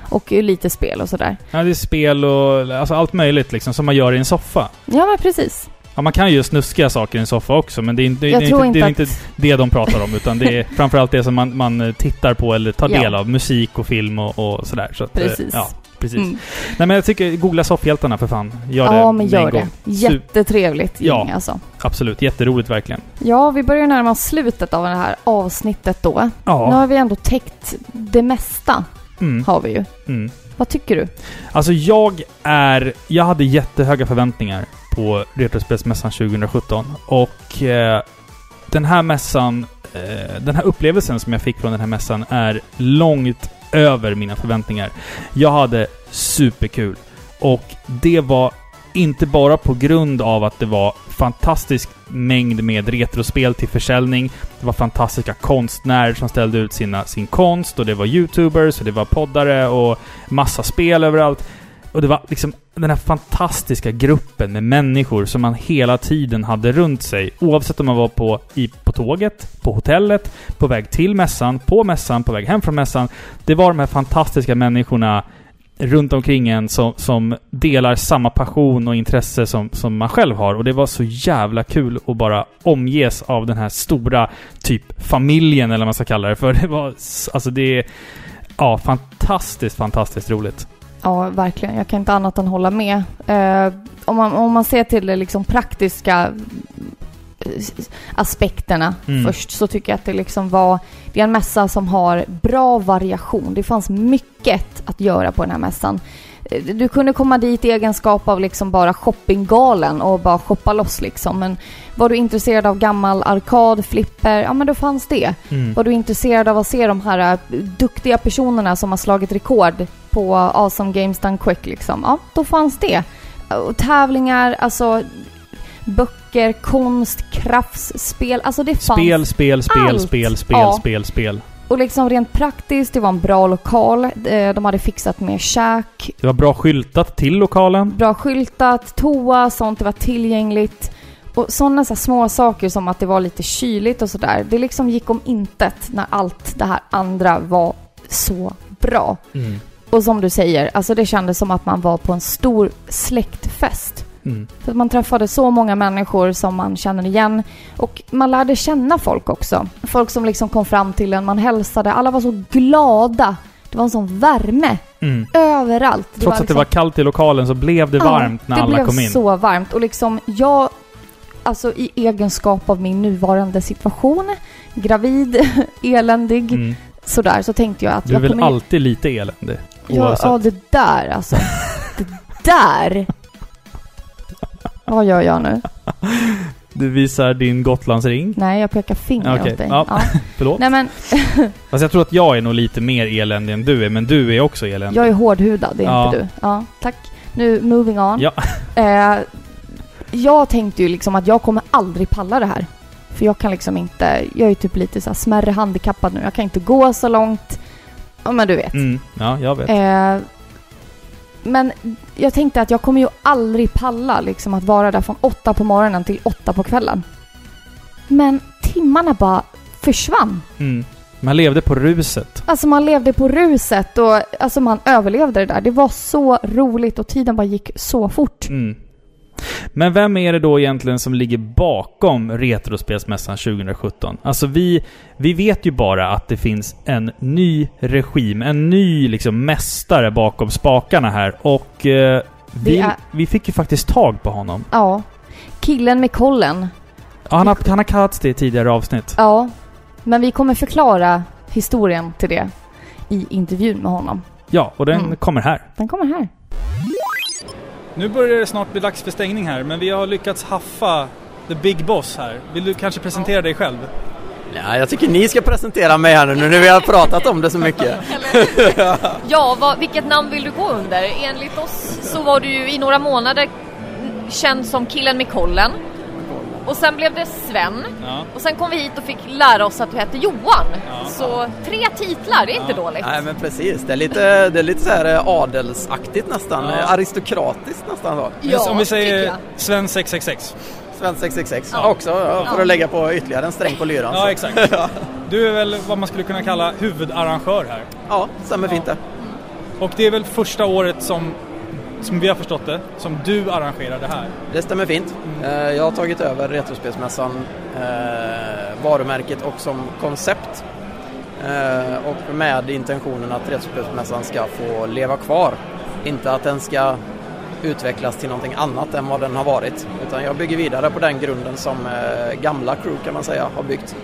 Och eh, lite spel och sådär. Ja, det är spel och alltså allt möjligt liksom, som man gör i en soffa. Ja, men precis. Ja, man kan ju snuska saker i en soffa också, men det är inte, det Jag är tror inte, det, är inte inte det de pratar om, utan det är framförallt det som man, man eh, tittar på eller tar Ja. del av. Musik och film och, och sådär. Så att, eh, Precis. Ja, precis. Mm. Nej, men jag tycker, googla soffhjältarna för fan. Gör det Ja, men gör det. Jättetrevligt Ja. gäng alltså. Absolut, jätteroligt verkligen. Ja, vi börjar närma oss slutet av det här avsnittet då. Ja. Nu har vi ändå täckt det mesta, Mm. har vi ju. Mm. Vad tycker du? Alltså jag är... Jag hade jättehöga förväntningar på Retrospelsmässan 2017 och eh, den här mässan, eh, den här upplevelsen som jag fick från den här mässan är långt över mina förväntningar. Jag hade superkul och det var inte bara på grund av att det var fantastisk mängd med retrospel till försäljning. Det var fantastiska konstnärer som ställde ut sina, sin konst och det var youtubers och det var poddare och massa spel överallt. Och det var liksom den här fantastiska gruppen med människor som man hela tiden hade runt sig. Oavsett om man var på, i, på tåget, på hotellet, på väg till mässan, på mässan, på väg hem från mässan. Det var de här fantastiska människorna runt omkring en som, som delar samma passion och intresse som, som man själv har. Och det var så jävla kul att bara omges av den här stora typ familjen eller vad man ska kalla det för. Det var, alltså det är, ja, fantastiskt, fantastiskt roligt. Ja, verkligen. Jag kan inte annat än hålla med. Eh, om, man, om man ser till det liksom praktiska eh, aspekterna Mm. först så tycker jag att det liksom var... Det är en mässa som har bra variation. Det fanns mycket att göra på den här mässan. Eh, Du kunde komma dit i egenskap av liksom bara shoppinggalen och bara shoppa loss liksom. Men var du intresserad av gammal arkad, flipper, ja men då fanns det. Mm. Var du intresserad av att se de här äh, duktiga personerna som har slagit rekord på Awesome Games Done Quick liksom? Ja, då fanns det. Och tävlingar, alltså böcker, konst, kraftsspel, alltså det fanns. Spel, spel, spel, allt. spel, spel, Ja. spel, spel. Och liksom rent praktiskt, det var en bra lokal. Eh, De hade fixat med käk, Det var bra skyltat till lokalen. bra skyltat, toa, sånt, det var tillgängligt. Och sådana så små saker som att det var lite kyligt och sådär. Det liksom gick om intet när allt det här andra var så bra. Mm. Och som du säger, alltså det kändes som att man var på en stor släktfest. Mm. För man träffade så många människor som man känner igen. Och man lärde känna folk också. Folk som liksom kom fram till en, man hälsade. Alla var så glada. Det var en sån värme Mm. överallt. Trots att det liksom- var kallt i lokalen så blev det varmt när det alla blev kom in. så varmt. Och liksom jag, alltså i egenskap av min nuvarande situation, gravid, eländig, Mm. sådär, så tänkte jag att Du är jag väl kommer... alltid lite eländig? Ja, ja, det där alltså. det där! Vad gör jag nu? Du visar din Gotlandsring. Nej, jag pekar finger Okej, åt dig. ja. Förlåt. Nej men, Fast jag tror att jag är nog lite mer eländig än du är, men du är också eländig. jag är hårdhudad, det är Ja. inte du. Ja, tack. Nu, moving on. Ja. Eh, jag tänkte ju liksom att jag kommer aldrig palla det här. För jag kan liksom inte, jag är typ lite så smärre handikappad nu. Jag kan inte gå så långt. Ja men du vet. Mm, ja, jag vet. Eh, men jag tänkte att jag kommer ju aldrig palla liksom att vara där från åtta på morgonen till åtta på kvällen. Men timmarna bara försvann. Mm. Man levde på ruset. Alltså man levde på ruset och alltså man överlevde det där. Det var så roligt och tiden bara gick så fort. Mm. Men vem är det då egentligen som ligger bakom Retrospelsmässan 2017? Alltså vi, vi vet ju bara att det finns en ny regim, en ny liksom mästare bakom spakarna här och eh, vi, är- vi fick ju faktiskt tag på honom. Ja. Killen med kollen. Ja, han, har, han har kallats det i tidigare avsnitt. Ja. Men vi kommer förklara historien till det i intervjun med honom. Ja, och den Mm. kommer här. Den kommer här. Nu börjar det snart bli dags för stängning här, men vi har lyckats haffa the big boss här. Vill du kanske presentera dig själv? Ja, jag tycker ni ska presentera mig här nu när vi har pratat om det så mycket. Ja, vad, vilket namn vill du gå under? Enligt oss så var du ju i några månader känd som killen med kollen. Och sen blev det Sven. Ja. Och sen kom vi hit och fick lära oss att du hette Johan. Så tre titlar, det är inte dåligt. Nej men precis, det är lite, det är lite så här eh, adelsaktigt nästan, Ja. aristokratiskt nästan så. Ja, Om vi säger. Sven 666. Sven 666 också, ja, för Ja. att lägga på ytterligare en sträng på lyran. Ja, exakt. Du är väl vad man skulle kunna kalla huvudarrangör här. Ja, stämmer fint det. Och det är väl första året som, som vi har förstått det, som du arrangerar det här. Det stämmer fint. Eh, Jag har tagit över Retrospelsmässan, eh, varumärket och som koncept. Eh, och med intentionen att Retrospelsmässan ska få leva kvar. Inte att den ska utvecklas till någonting annat än vad den har varit. Utan jag bygger vidare på den grunden som gamla crew kan man säga har byggt.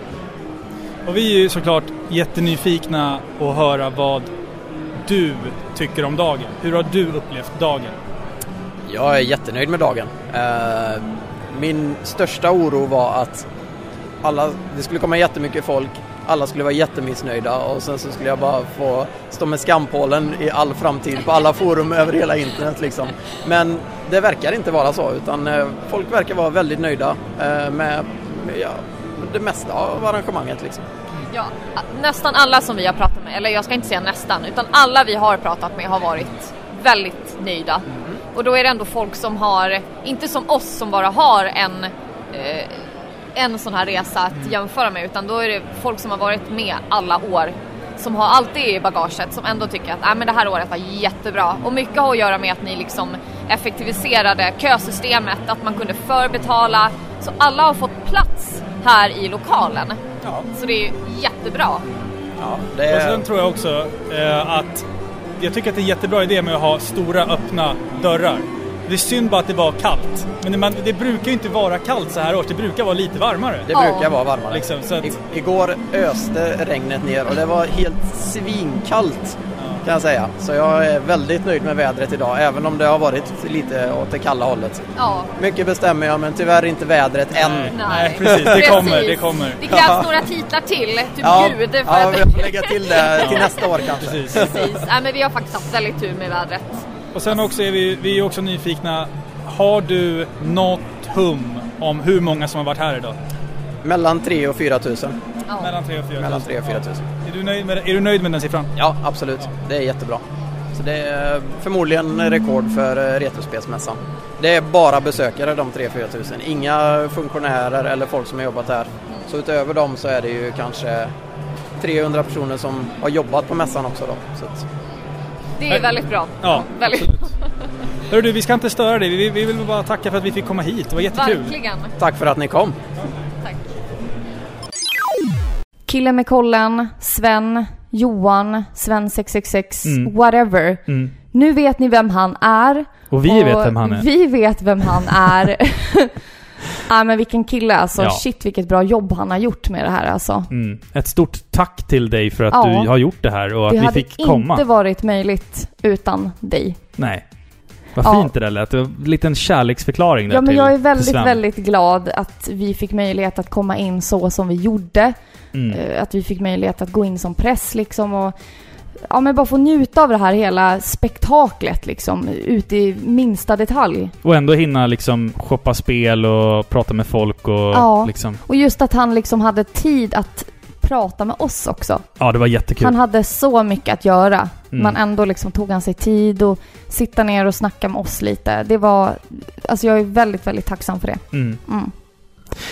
Och vi är ju såklart jättenyfikna att höra vad du tycker om dagen. Hur har du upplevt dagen? Jag är jättenöjd med dagen. Eh, min största oro var att alla, det skulle komma jättemycket folk, alla skulle vara jättemissnöjda och sen så skulle jag bara få stå med skampålen i all framtid på alla forum över hela internet liksom. Men det verkar inte vara så utan eh, folk verkar vara väldigt nöjda eh, med ja, det mesta av arrangemanget liksom. Ja, nästan alla som vi har pratat med, eller jag ska inte säga nästan, utan alla vi har pratat med har varit väldigt nöjda. Och då är det ändå folk som har, inte som oss som bara har en, eh, en sån här resa att jämföra med, utan då är det folk som har varit med alla år som har det i bagaget som ändå tycker att "Nej, men det här året var jättebra. Och mycket har att göra med att ni liksom effektiviserade kösystemet, att man kunde förbetala. Så alla har fått plats här i lokalen. Så det är jättebra. Ja, det Och sen tror jag också eh, att jag tycker att det är en jättebra idé med att ha stora öppna dörrar. Det är synd bara att det var kallt. Men det, man, det brukar ju inte vara kallt så här års. Det brukar vara lite varmare. Det brukar vara varmare. Liksom, så att, I, igår öste regnet ner och det var helt svinkallt kan jag säga. Så jag är väldigt nöjd med vädret idag även om det har varit lite åt det kalla hållet. Ja. Mycket bestämmer jag men tyvärr inte vädret än. Nej, nej, precis. Det kommer, det kommer. Det krävs några titlar till, typ Ja, Gud. För ja, att... jag får lägga till det till nästa år kanske. Precis. Precis. Nej, men vi har faktiskt haft väldigt tur med vädret. Och sen också är vi, vi är också nyfikna. Har du något hum om hur många som har varit här idag? Mellan 3 och 4 tusen. Ja. Mellan 3 och 4 Mellan 3 och 4 tusen. Är du nöjd med, är du nöjd med den siffran? Ja, absolut. Det är jättebra. Så det är förmodligen rekord för eh, Retrospelsmässan. Det är bara besökare de 3-4 tusen. Inga funktionärer eller folk som har jobbat här. Så utöver dem så är det ju kanske 300 personer som har jobbat på mässan också då. Så att, Det är väldigt bra. Ja, väldigt. Hörru du, vi ska inte störa dig. Vi, vi vill bara tacka för att vi fick komma hit. Det var jättekul. Verkligen. tack för att ni kom. Killen med kollen, Sven, Johan, Sven 666, Mm. whatever. Mm. Nu vet ni vem han är. Och vi vet vem han är. Vi vet vem han är. Ja men vilken kille alltså. Ja. Shit vilket bra jobb han har gjort med det här alltså. Mm. Ett stort tack till dig för att Ja. du har gjort det här och det att vi hade fick komma. inte varit möjligt utan dig. Nej. Vad Ja. fint det där lät. En liten kärleksförklaring där Ja, men till jag är väldigt, väldigt glad att vi fick möjlighet att komma in så som vi gjorde. Mm. Eh, Att vi fick möjlighet att gå in som press liksom och ja, men bara få njuta av det här hela spektaklet liksom, ut i minsta detalj. Och ändå hinna liksom shoppa spel och prata med folk och Ja. liksom... Och just att han liksom hade tid att prata med oss också. Ja, det var jättekul. Han hade så mycket att göra. Mm. Men ändå liksom tog han sig tid och sitta ner och snacka med oss lite. Det var... Alltså jag är väldigt, väldigt tacksam för det. Mm. Mm.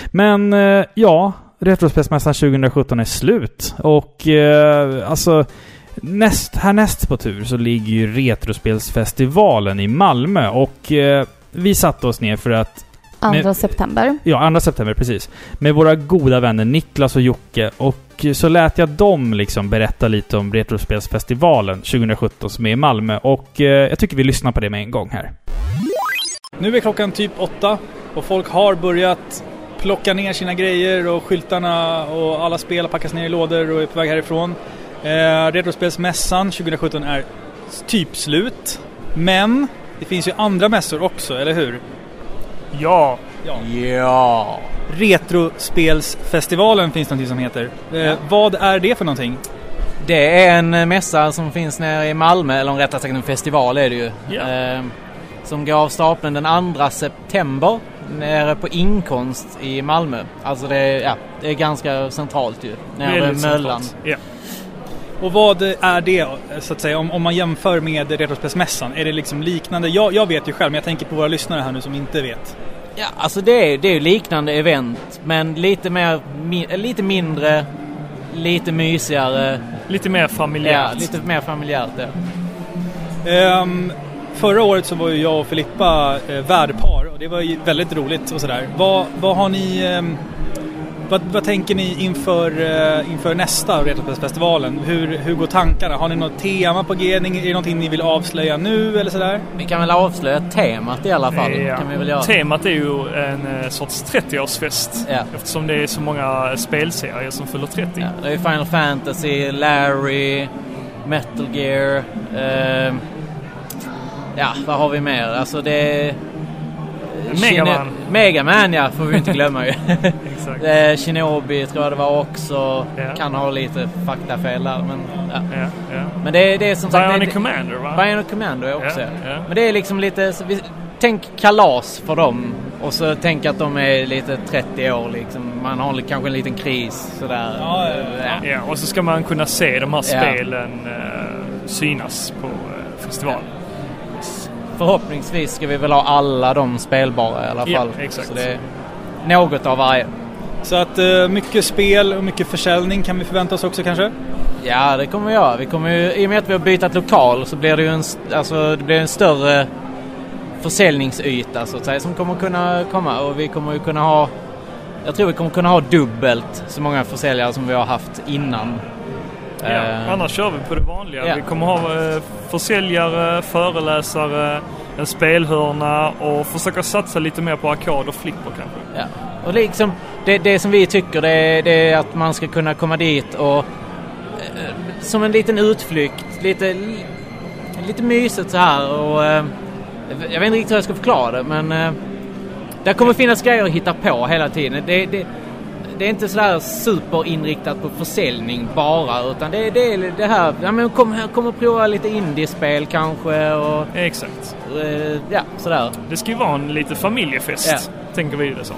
Men eh, ja, Retrospelsmässan 2017 är slut. Och eh, alltså, näst, härnäst på tur så ligger ju Retrospelsfestivalen i Malmö. Och eh, vi satte oss ner för att... Andra med- september. Ja, 2 september, precis. Med våra goda vänner Niklas och Jocke. Och så lät jag dem liksom berätta lite om Retrospelsfestivalen 2017 som är i Malmö. Och eh, jag tycker vi lyssnar på det med en gång här. Nu är klockan typ åtta och folk har börjat plocka ner sina grejer och skyltarna och alla spel har packats ner i lådor och är på väg härifrån. Eh, Retrospelsmässan 2017 är typ slut. Men det finns ju andra mässor också, eller hur? Ja. Ja. Ja. Retrospelsfestivalen finns någonting som heter. Eh, Vad är det för någonting? Det är en mässa som finns nere i Malmö, eller rättare sagt en festival är det ju. Eh, som går av stapeln den 2 september nere på Inkomst i Malmö. Alltså det är, ja, det är ganska centralt ju. Nere vid Möllan. centralt. Och vad är det, så att säga, om, om man jämför med Retrospelsmässan? Är det liksom liknande? Jag, jag vet ju själv, men jag tänker på våra lyssnare här nu som inte vet. Ja, alltså det är, det är ju liknande event, men lite mer, mi, lite mindre, lite mysigare. Lite mer familjärt. Ja, lite mer familjärt ja. Ehm, förra året så var ju jag och Filippa eh, värdpar och det var ju väldigt roligt och sådär. Vad, vad har ni... ehm, vad, vad tänker ni inför, eh, inför nästa Retrospelsfestivalen? Hur, hur går tankarna? Har ni något tema på G? Är det någonting ni vill avslöja nu eller sådär? Vi kan väl avslöja temat i alla fall. Ja. Kan vi väl göra. Temat är ju en eh, sorts 30-årsfest. Ja. Eftersom det är så många spelserier som fyller 30. Ja, det är Final Fantasy, Larry, Metal Gear. Eh, ja, vad har vi mer? Alltså det... Mega Shino- Man. Mega Man ja, får vi inte glömma ju. Exakt. Eh, Shinobi tror jag det var också. Ja. Kan ha lite faktafel där men ja. Ja, ja. Men det, det är som sagt... Bionic Commander va? Bionic Commander också. Men det är liksom lite... så Vi, tänk kalas för dem. Och så tänk att de är lite 30 år liksom. Man har kanske en liten kris sådär. Ja, ja, Ja, och så ska man kunna se de här spelen eh, synas på eh, festivalen. Förhoppningsvis ska vi väl ha alla de spelbara i alla Ja, fall. exakt. Så det är något av varje. Så att eh, mycket spel och mycket försäljning kan vi förvänta oss också kanske? Ja, det kommer vi göra. Vi kommer ju, I och med att vi har bytt lokal så blir det ju en, alltså, det blir en större försäljningsyta så att säga som kommer kunna komma och vi kommer ju kunna ha jag tror vi kommer kunna ha dubbelt så många försäljare som vi har haft innan. Ja, Eh, annars kör vi på det vanliga. ja. Vi kommer ha eh, försäljare, föreläsare, en spelhörna och försöka satsa lite mer på arkad och flipper kanske. Ja. Och liksom, det, det som vi tycker det är, det är att man ska kunna komma dit och eh, som en liten utflykt, lite, lite mysigt så här och eh, jag vet inte riktigt hur jag ska förklara det men eh, det kommer finnas grejer att hitta på hela tiden. Det, det, det är inte sådär superinriktat på försäljning bara utan det, det är det här, ja men kom här, kom och prova lite indiespel kanske och Exakt. eh, ja sådär. Det ska ju vara en lite familjefest, Ja. tänker vi det som.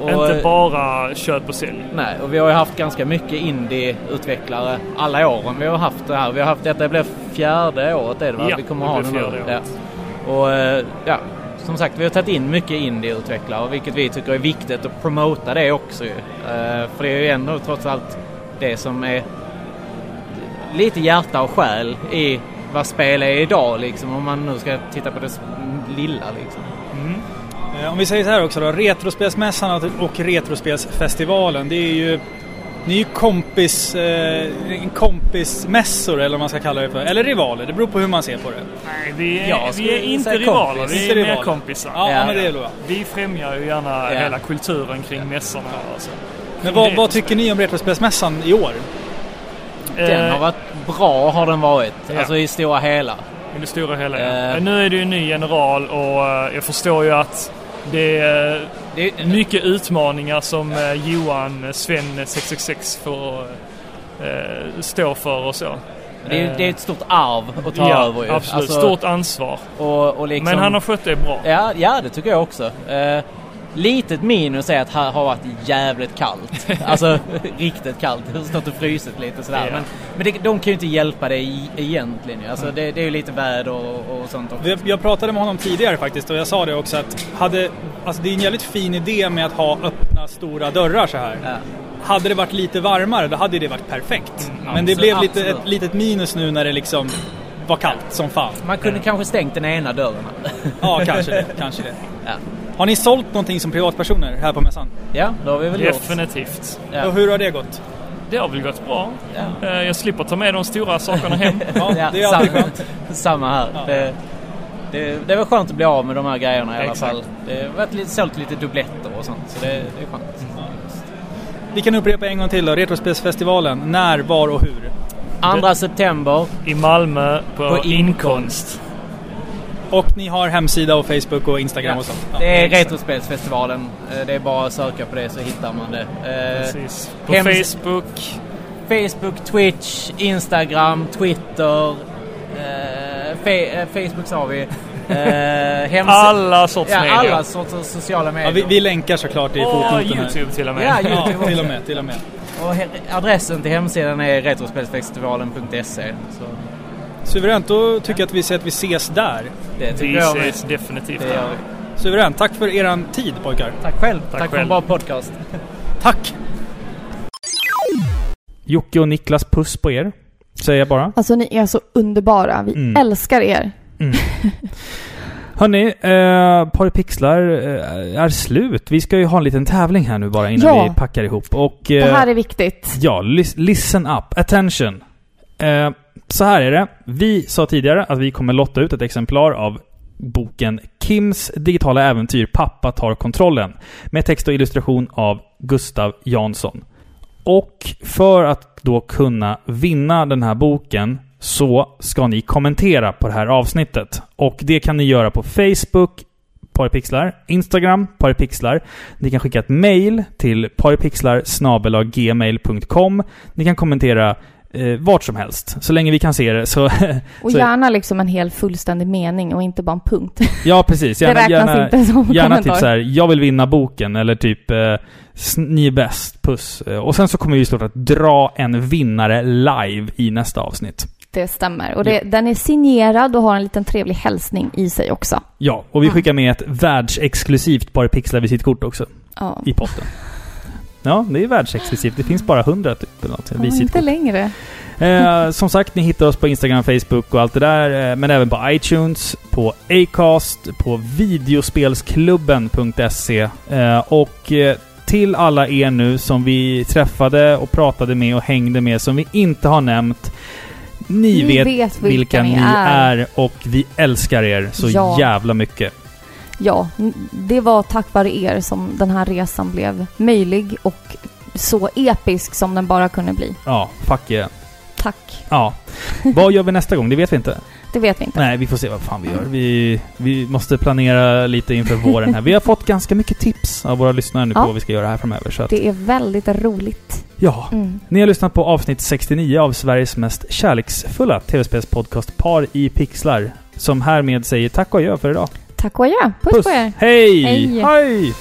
Och, Inte eh, bara köp och sälj. Nej, och vi har ju haft ganska mycket indie-utvecklare alla åren vi har haft det här. Vi har haft, detta blir fjärde året är det va? Ja, vi kommer det ha blir fjärde Ja. året. Och eh, ja, som sagt vi har tagit in mycket indieutvecklare vilket vi tycker är viktigt att promota det också ju. Eh, för det är ju ändå trots allt det som är lite hjärta och själ i vad spel är idag liksom. Om man nu ska titta på det lilla liksom. Mm. Eh, om vi säger så här också då, Retrospelsmässan och Retrospelsfestivalen, det är ju... Ni är ju kompis, eh, kompismässor eller vad man ska kalla det för. Eller rivaler, det beror på hur man ser på det. Nej, vi är, skulle vi är inte rivaler. kompis. Vi Inte är mer kompisar. Ja, Ja. men det är. Vi främjar ju gärna Ja. hela kulturen kring mässorna. Alltså. Men vad, vad tycker ni om Retrospelsmässan i år? Den Eh, har varit bra har den varit. Ja. Alltså i stora hela. I det stora hela, ja. Eh. Nu är det ju en ny general och eh, jag förstår ju att det är mycket utmaningar som eh, Johan Sven 666 får eh, stå för och så. Det är, Eh, det är ett stort arv att ta ja, över ju. absolut. Alltså- Stort ansvar. Och, och liksom, Men han har skött det bra. Ja, ja det tycker jag också. Eh, litet minus är att det har varit jävligt kallt. alltså riktigt kallt. Det har stått och frysit lite sådär. Ja. Men, men det, de kan ju inte hjälpa dig egentligen. Alltså det, det är ju lite väder och, och sånt också. Jag pratade med honom tidigare faktiskt och jag sa det också att hade, alltså det är en jävligt fin idé med att ha öppna stora dörrar så här. Hade det varit lite varmare då hade det varit perfekt. Men det blev lite, absolut. ett litet minus nu när det liksom var kallt som fan. Man kunde kanske stängt den ena dörren. Ja, kanske det. Kanske det. Ja. Har ni sålt någonting som privatpersoner här på mässan? Ja, det har vi väl gjort. Definitivt. Ja. Och hur har det gått? Det har väl gått bra. Eh, Jag slipper ta med de stora sakerna hem. Ja, det är alltid samma, skönt. samma här. Ja. Det, det, det var skönt att bli av med de här grejerna i alla Exakt. fall. Det har varit lite, sålt lite dubbletter och sånt, så det, det är skönt. Vi kan upprepa en gång till då. Retrospelsfestivalen. När, var och hur? 2 september. I Malmö på, På Inkonst. Och ni har hemsida och Facebook och Instagram och sånt? Ja. Det är Retrospelsfestivalen. Eh, Det är bara att söka på det så hittar man det. Eh, Precis. På hems- Facebook. Facebook, Twitch, Instagram, Twitter. Eh, fe- Facebook sa vi. Hems- Alla sorts ja, medier. alla sorters sociala medier. Ja, vi, vi länkar såklart i fotnoten här. YouTube till och med. Ja, YouTube Ja, till och med. Till och med. Och adressen till hemsidan är retrospelsfestivalen.se. Suveränt, då tycker jag att vi säger att vi ses där. det tycker Vi jag med. ses definitivt Det gör vi. Suveränt, tack för eran tid pojkar. Tack själv. Tack Tack, för en själv. bra podcast. Tack! Jocke och Niklas, puss på er. Säger jag bara. Alltså ni är så underbara. Vi Mm. älskar er. Hörni, eh, Paripixlar eh, är slut. Vi ska ju ha en liten tävling här nu bara innan Ja. vi packar ihop. Och, Det eh, här är viktigt. Ja, lis- listen up. Attention. Eh, så här är det. Vi sa tidigare att vi kommer lotta ut ett exemplar av boken Kims digitala äventyr Pappa tar kontrollen. Med text och illustration av Gustav Jansson. Och för att då kunna vinna den här boken så ska ni kommentera på det här avsnittet. Och det kan ni göra på Facebook, Paripixlar, Instagram, Paripixlar. Ni kan skicka ett mail till paripixlar gmail.com. Ni kan kommentera eh, vart som helst. Så länge vi kan se det så... Och så gärna liksom en hel fullständig mening och inte bara en punkt. ja, precis. Det Gärna, räknas gärna, inte som gärna kommentar. typ så här, jag vill vinna boken eller typ eh, ni är bäst, puss. Eh, Och sen så kommer vi såklart att dra en vinnare live i nästa avsnitt. Det stämmer. Och det, den är signerad och har en liten trevlig hälsning i sig också. Ja, och vi skickar med ett världsexklusivt Paripixlar visitkort också. Ja. I potten. Ja, det är världsexklusivt. Det finns bara 100 typ eller något. Ja, inte längre. Eh, som sagt, ni hittar oss på Instagram, Facebook och allt det där. Eh, men även på iTunes, på Acast, på videospelsklubben.se. Eh, och eh, till alla er nu som vi träffade och pratade med och hängde med som vi inte har nämnt. Ni, Ni vet, vet vilka, vilka ni ni är. är. och vi älskar er så Ja. jävla mycket. Ja, det var tack vare er som den här resan blev möjlig och så episk som den bara kunde bli. Ja, fuck yeah. Tack. Ja. Vad gör vi nästa gång? Det vet vi inte. Det vet vi inte. Nej, vi får se vad fan vi gör. Vi, vi måste planera lite inför våren här. Vi har fått ganska mycket tips av våra lyssnare nu på Ja. vad vi ska göra här framöver. Så att, Det är väldigt roligt. ja. Mm. Ni har lyssnat på avsnitt 69 av Sveriges mest kärleksfulla tv-spelspodcast Par i pixlar. Som härmed säger tack och adjö för idag. Tack och adjö. Puss, på er. Hej! Hej. Hej!